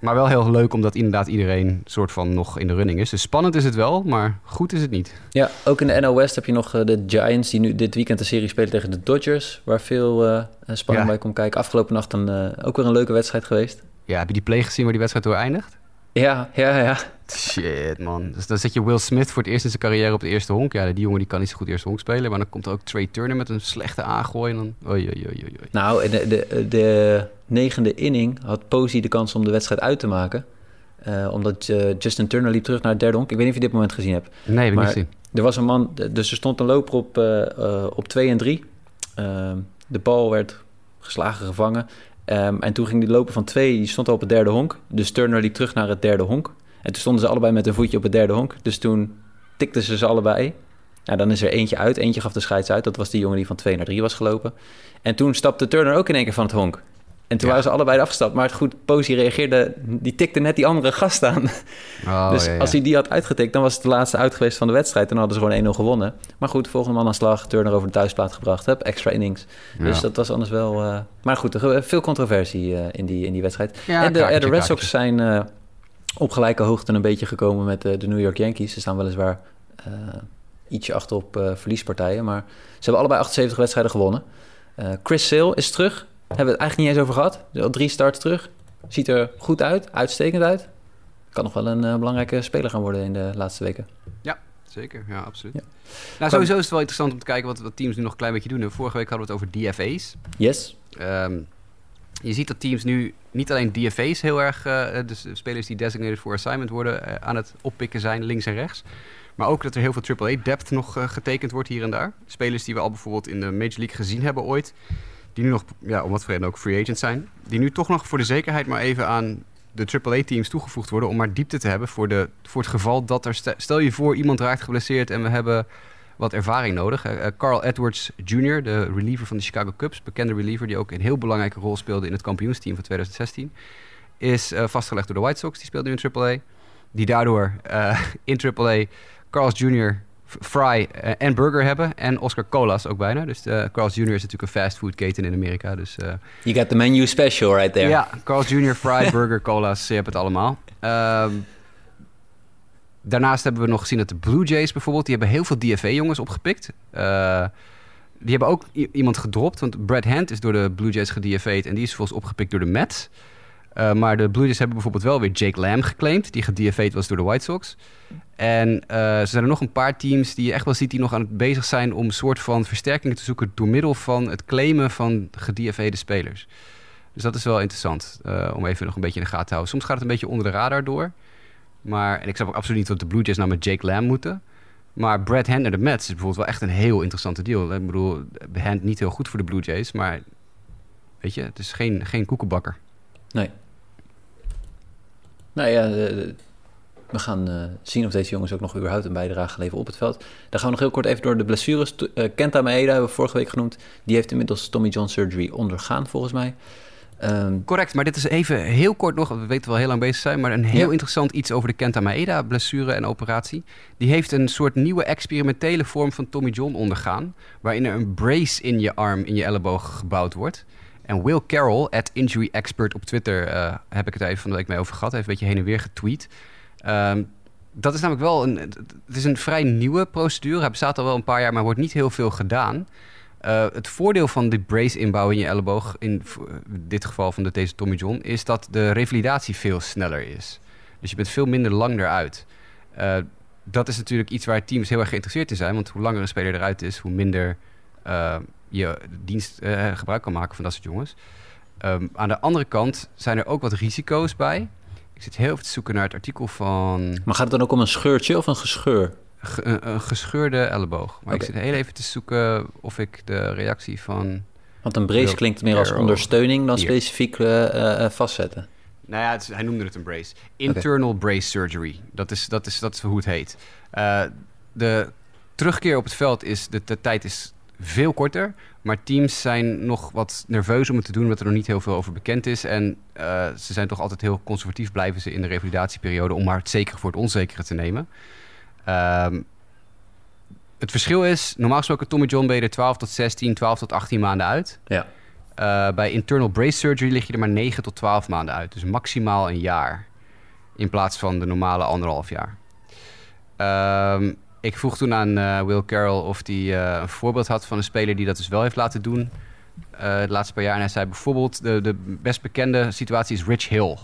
Maar wel heel leuk omdat inderdaad iedereen soort van nog in de running is. Dus spannend is het wel, maar goed is het niet. Ja, ook in de NL West heb je nog eh, de Giants die nu dit weekend de serie spelen tegen de Dodgers. Waar veel eh, spanning Ja. bij komt kijken. Afgelopen nacht een, eh, ook weer een leuke wedstrijd geweest. Ja, heb je die play gezien waar die wedstrijd door eindigt? Ja, ja, ja. Shit, man. Dus dan zet je Will Smith voor het eerst in zijn carrière op de eerste honk. Ja, die jongen die kan niet zo goed eerste honk spelen. Maar dan komt er ook Trey Turner met een slechte aangooi. En dan... Oei, oei, oei, oei. Nou, de, de, de negende inning had Posey de kans om de wedstrijd uit te maken. Uh, omdat uh, Justin Turner liep terug naar het derde honk. Ik weet niet of je dit moment gezien hebt. Nee, heb ik maar niet gezien. Er was een man, dus er stond een loper op, uh, op 2 en 3. Ehm, de bal werd geslagen, gevangen. Um, en toen ging die loper van 2, die stond al op het derde honk. Dus Turner liep terug naar het derde honk. En toen stonden ze allebei met een voetje op het derde honk. Dus toen tikten ze ze allebei. Nou, dan is er eentje uit. Eentje gaf de scheids uit. Dat was die jongen die van 2 naar 3 was gelopen. En toen stapte Turner ook in één keer van het honk. En toen waren ze allebei afgestapt. Maar het goed, Posey reageerde, die tikte net die andere gast aan. Oh, dus ja, ja. als hij die had uitgetikt, dan was het de laatste uit geweest van de wedstrijd. Dan hadden ze gewoon 1-0 gewonnen. Maar goed, volgende man aan slag, Turner over de thuisplaat gebracht. Heb extra innings. Dus dat was anders wel... uh... Maar goed, er veel controversie uh, in, die, in die wedstrijd. En de, kaartje, de Red kaartje. Sox zijn uh, op gelijke hoogte een beetje gekomen met de New York Yankees. Ze staan weliswaar ietsje achter op verliespartijen. Maar ze hebben allebei 78 wedstrijden gewonnen. Chris Sale is terug. Hebben we het eigenlijk niet eens over gehad. Al drie starts terug. Ziet er goed uit, uitstekend uit. Kan nog wel een uh, belangrijke speler gaan worden in de laatste weken. Ja, zeker. Ja, absoluut. Ja. Nou, sowieso is het wel interessant om te kijken wat, wat teams nu nog een klein beetje doen. Vorige week hadden we het over DFA's. Yes. Um, je ziet dat teams nu niet alleen DFA's heel erg, uh, dus spelers die designated for assignment worden, uh, aan het oppikken zijn, links en rechts. Maar ook dat er heel veel AAA-depth nog uh, getekend wordt hier en daar. Spelers die we al bijvoorbeeld in de Major League gezien hebben ooit. Die nu nog, ja, om wat voor reden ook, free agent zijn. Die nu toch nog voor de zekerheid maar even aan de AAA-teams toegevoegd worden. Om maar diepte te hebben voor, de, voor het geval dat er... Stel je voor, iemand raakt geblesseerd en we hebben wat ervaring nodig. Uh, Carl Edwards Jr., de reliever van de Chicago Cubs. Bekende reliever die ook een heel belangrijke rol speelde in het kampioensteam van 2016. Is uh, vastgelegd door de White Sox. Die speelde nu in AAA. Die daardoor uh, in AAA Carls Jr., Fry uh, en Burger hebben. En Oscar Colas ook bijna. Dus uh, Carls Jr. is natuurlijk een fastfoodketen in Amerika. Dus, uh, you got the menu special right there. Ja, Carls Jr., Fry, Burger, Colas. Je hebt het allemaal. Um, daarnaast hebben we nog gezien dat de Blue Jays bijvoorbeeld... die hebben heel veel DFA-jongens opgepikt. Uh, die hebben ook iemand gedropt. Want Brad Hand is door de Blue Jays gedFA'd... en die is volgens opgepikt door de Mets... Uh, maar de Blue Jays hebben bijvoorbeeld wel weer Jake Lamb geclaimd... die gedFA'd was door de White Sox. En uh, er zijn er nog een paar teams die je echt wel ziet... die nog aan het bezig zijn om een soort van versterkingen te zoeken... door middel van het claimen van gedFA'de spelers. Dus dat is wel interessant uh, om even nog een beetje in de gaten te houden. Soms gaat het een beetje onder de radar door. Maar, en ik snap ook absoluut niet dat de Blue Jays nou met Jake Lamb moeten... Maar Brad Hand naar de Mets is bijvoorbeeld wel echt een heel interessante deal. Ik bedoel, Hand niet heel goed voor de Blue Jays, maar weet je, het is geen, geen koekenbakker. Nee. Nou ja, de, we gaan uh, zien of deze jongens ook nog überhaupt een bijdrage leveren op het veld. Dan gaan we nog heel kort even door de blessures. Uh, Kenta Maeda hebben we vorige week genoemd. Die heeft inmiddels Tommy John surgery ondergaan, volgens mij. Um, Correct, maar dit is even heel kort nog. We weten wel heel lang bezig zijn, maar een heel ja. interessant iets over de Kenta Maeda blessure en operatie. Die heeft een soort nieuwe experimentele vorm van Tommy John ondergaan, waarin er een brace in je arm, in je elleboog gebouwd wordt. En Will Carroll, at Injury Expert op Twitter, uh, heb ik het even van de week mee over gehad. Hij heeft een beetje heen en weer getweet. Um, dat is namelijk wel een, het is een vrij nieuwe procedure. Hij bestaat al wel een paar jaar, maar wordt niet heel veel gedaan. Uh, het voordeel van die brace inbouw in je elleboog, in dit geval van de, deze Tommy John, is dat de revalidatie veel sneller is. Dus je bent veel minder lang eruit. Uh, dat is natuurlijk iets waar teams heel erg geïnteresseerd in zijn, want hoe langer een speler eruit is, hoe minder je dienst gebruik kan maken van dat soort jongens. Um, aan de andere kant zijn er ook wat risico's bij. Ik zit heel even te zoeken naar het artikel van. Maar gaat het dan ook om een scheurtje of een gescheur? Ge een, een, gescheurde elleboog. Maar okay. ik zit heel even te zoeken of ik de reactie van. Want een brace klinkt meer als ondersteuning dan Hier. specifiek uh, uh, vastzetten. Nou ja, is, hij noemde het een brace. Internal okay. brace surgery. Dat is, dat, is, dat is hoe het heet. Uh, de terugkeer op het veld is. De, de tijd is veel korter. Maar teams zijn nog wat nerveus om het te doen, omdat er nog niet heel veel over bekend is. En uh, ze zijn toch altijd heel conservatief, blijven ze in de revalidatieperiode, om maar het zekere voor het onzekere te nemen. Um, het verschil is, normaal gesproken Tommy John ben je er 12 tot 16, 12 tot 18 maanden uit. Ja. Uh, bij internal brace surgery lig je er maar 9 tot 12 maanden uit. Dus maximaal een jaar. In plaats van de normale anderhalf jaar. Um, ik vroeg toen aan uh, Will Carroll of hij uh, een voorbeeld had van een speler die dat dus wel heeft laten doen. Uh, de laatste paar jaar. En hij zei bijvoorbeeld, de, de best bekende situatie is Rich Hill.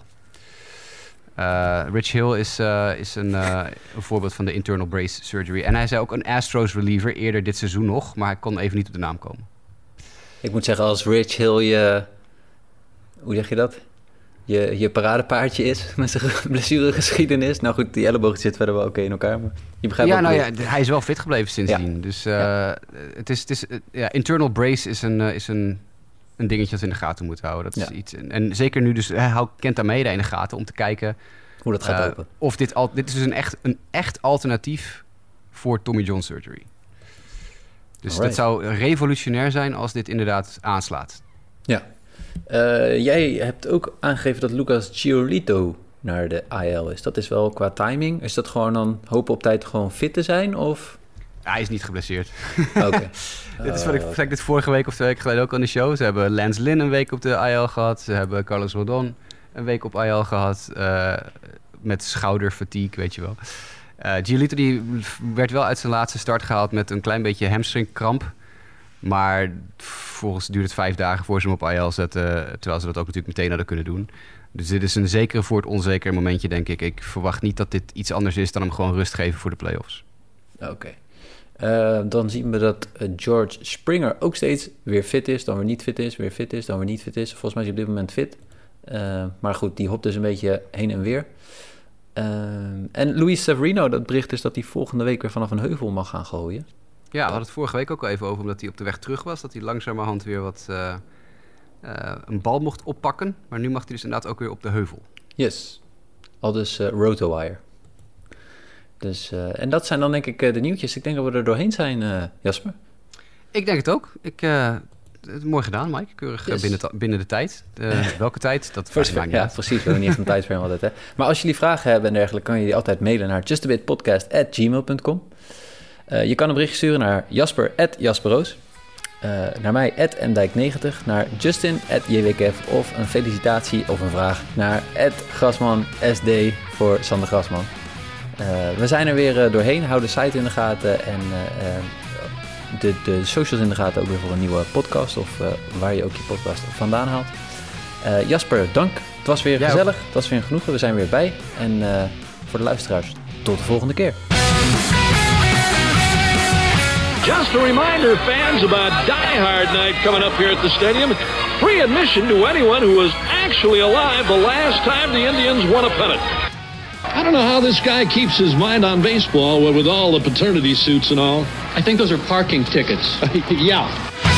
Rich Hill is, is een, een, voorbeeld van de internal brace surgery. En hij zei ook een Astros reliever eerder dit seizoen nog. Maar hij kon even niet op de naam komen. Ik moet zeggen, als Rich Hill je... Hoe zeg je dat? Je, je paradepaardje is met zijn blessuregeschiedenis. Nou goed, die elleboog zit verder wel oké in elkaar, maar je begrijpt Ja, nou ja, hij is wel fit gebleven sindsdien. Dus eh, het is, het is, eh, ja, internal brace is een, eh, is een, een dingetje dat we in de gaten moeten houden. Dat is iets, en, en zeker nu dus, hij houdt Kenta Meda in de gaten om te kijken Hoe dat gaat lopen. of dit, al, dit is dus een echt, een echt alternatief voor Tommy John surgery. Dus Alright. dat zou revolutionair zijn als dit inderdaad aanslaat. Ja. Eh, jij hebt ook aangegeven dat Lucas Giolito naar de IL is. Dat is wel qua timing. Is dat gewoon dan hopen op tijd gewoon fit te zijn? Of... Hij is niet geblesseerd. Oké. dit is wat ik zei dit vorige week of twee weken geleden ook aan de show. Ze hebben Lance Lynn een week op de IL gehad. Ze hebben Carlos Rodon een week op IL gehad. eh, met schouderfatigue, weet je wel. Eh Giolito die werd wel uit zijn laatste start gehaald met een klein beetje hamstringkramp. Maar volgens duurt het vijf dagen voor ze hem op IL zetten. Terwijl ze dat ook natuurlijk meteen hadden kunnen doen. Dus dit is een zekere voor het onzekere momentje, denk ik. Ik verwacht niet dat dit iets anders is dan hem gewoon rust geven voor de playoffs. Oké. Eh, dan zien we dat eh, George Springer ook steeds weer fit is, dan weer niet fit is, weer fit is, dan weer niet fit is. Volgens mij is hij op dit moment fit. Eh, maar goed, die hopt dus een beetje heen en weer. Eh, en Luis Severino, dat bericht is dat hij volgende week weer vanaf een heuvel mag gaan gooien. Ja, we hadden het vorige week ook al even over, omdat hij op de weg terug was. Dat hij langzamerhand weer wat eh, eh, een bal mocht oppakken. Maar nu mag hij dus inderdaad ook weer op de heuvel. Yes. Al dus eh, Rotowire. Dus, en dat zijn dan denk ik de nieuwtjes. Ik denk dat we er doorheen zijn, Jasper. Ik denk het ook. Ik, het- mooi gedaan, Mike. Keurig Yes. binnen, binnen de tijd. Welke tijd? Dat First, maakt niet ja, uit. precies. We hebben niet echt een tijdsframe altijd. Hè. Maar als jullie vragen hebben en dergelijke, kan je die altijd mailen naar justabitpodcast.gmail.com. Eh je kan een berichtje sturen naar jasper.jasperoos. eh naar mij, mdijk90. Naar justin.jwkf. Of een felicitatie of een vraag naar grasmansd voor Sander Grasman. Eh, we zijn er weer doorheen. Hou de site in de gaten en de, de socials in de gaten ook weer voor een nieuwe podcast. Of waar je ook je podcast vandaan haalt. Jasper, dank. Het was weer Jij ook. gezellig. Het was weer een genoegen. We zijn weer bij. En voor de luisteraars, tot de volgende keer. Just a reminder, fans, about Die Hard Night coming up here at the stadium. Free admission to anyone who was actually alive the last time the Indians won a pennant. I don't know how this guy keeps his mind on baseball with, with all the paternity suits and all. I think those are parking tickets. yeah.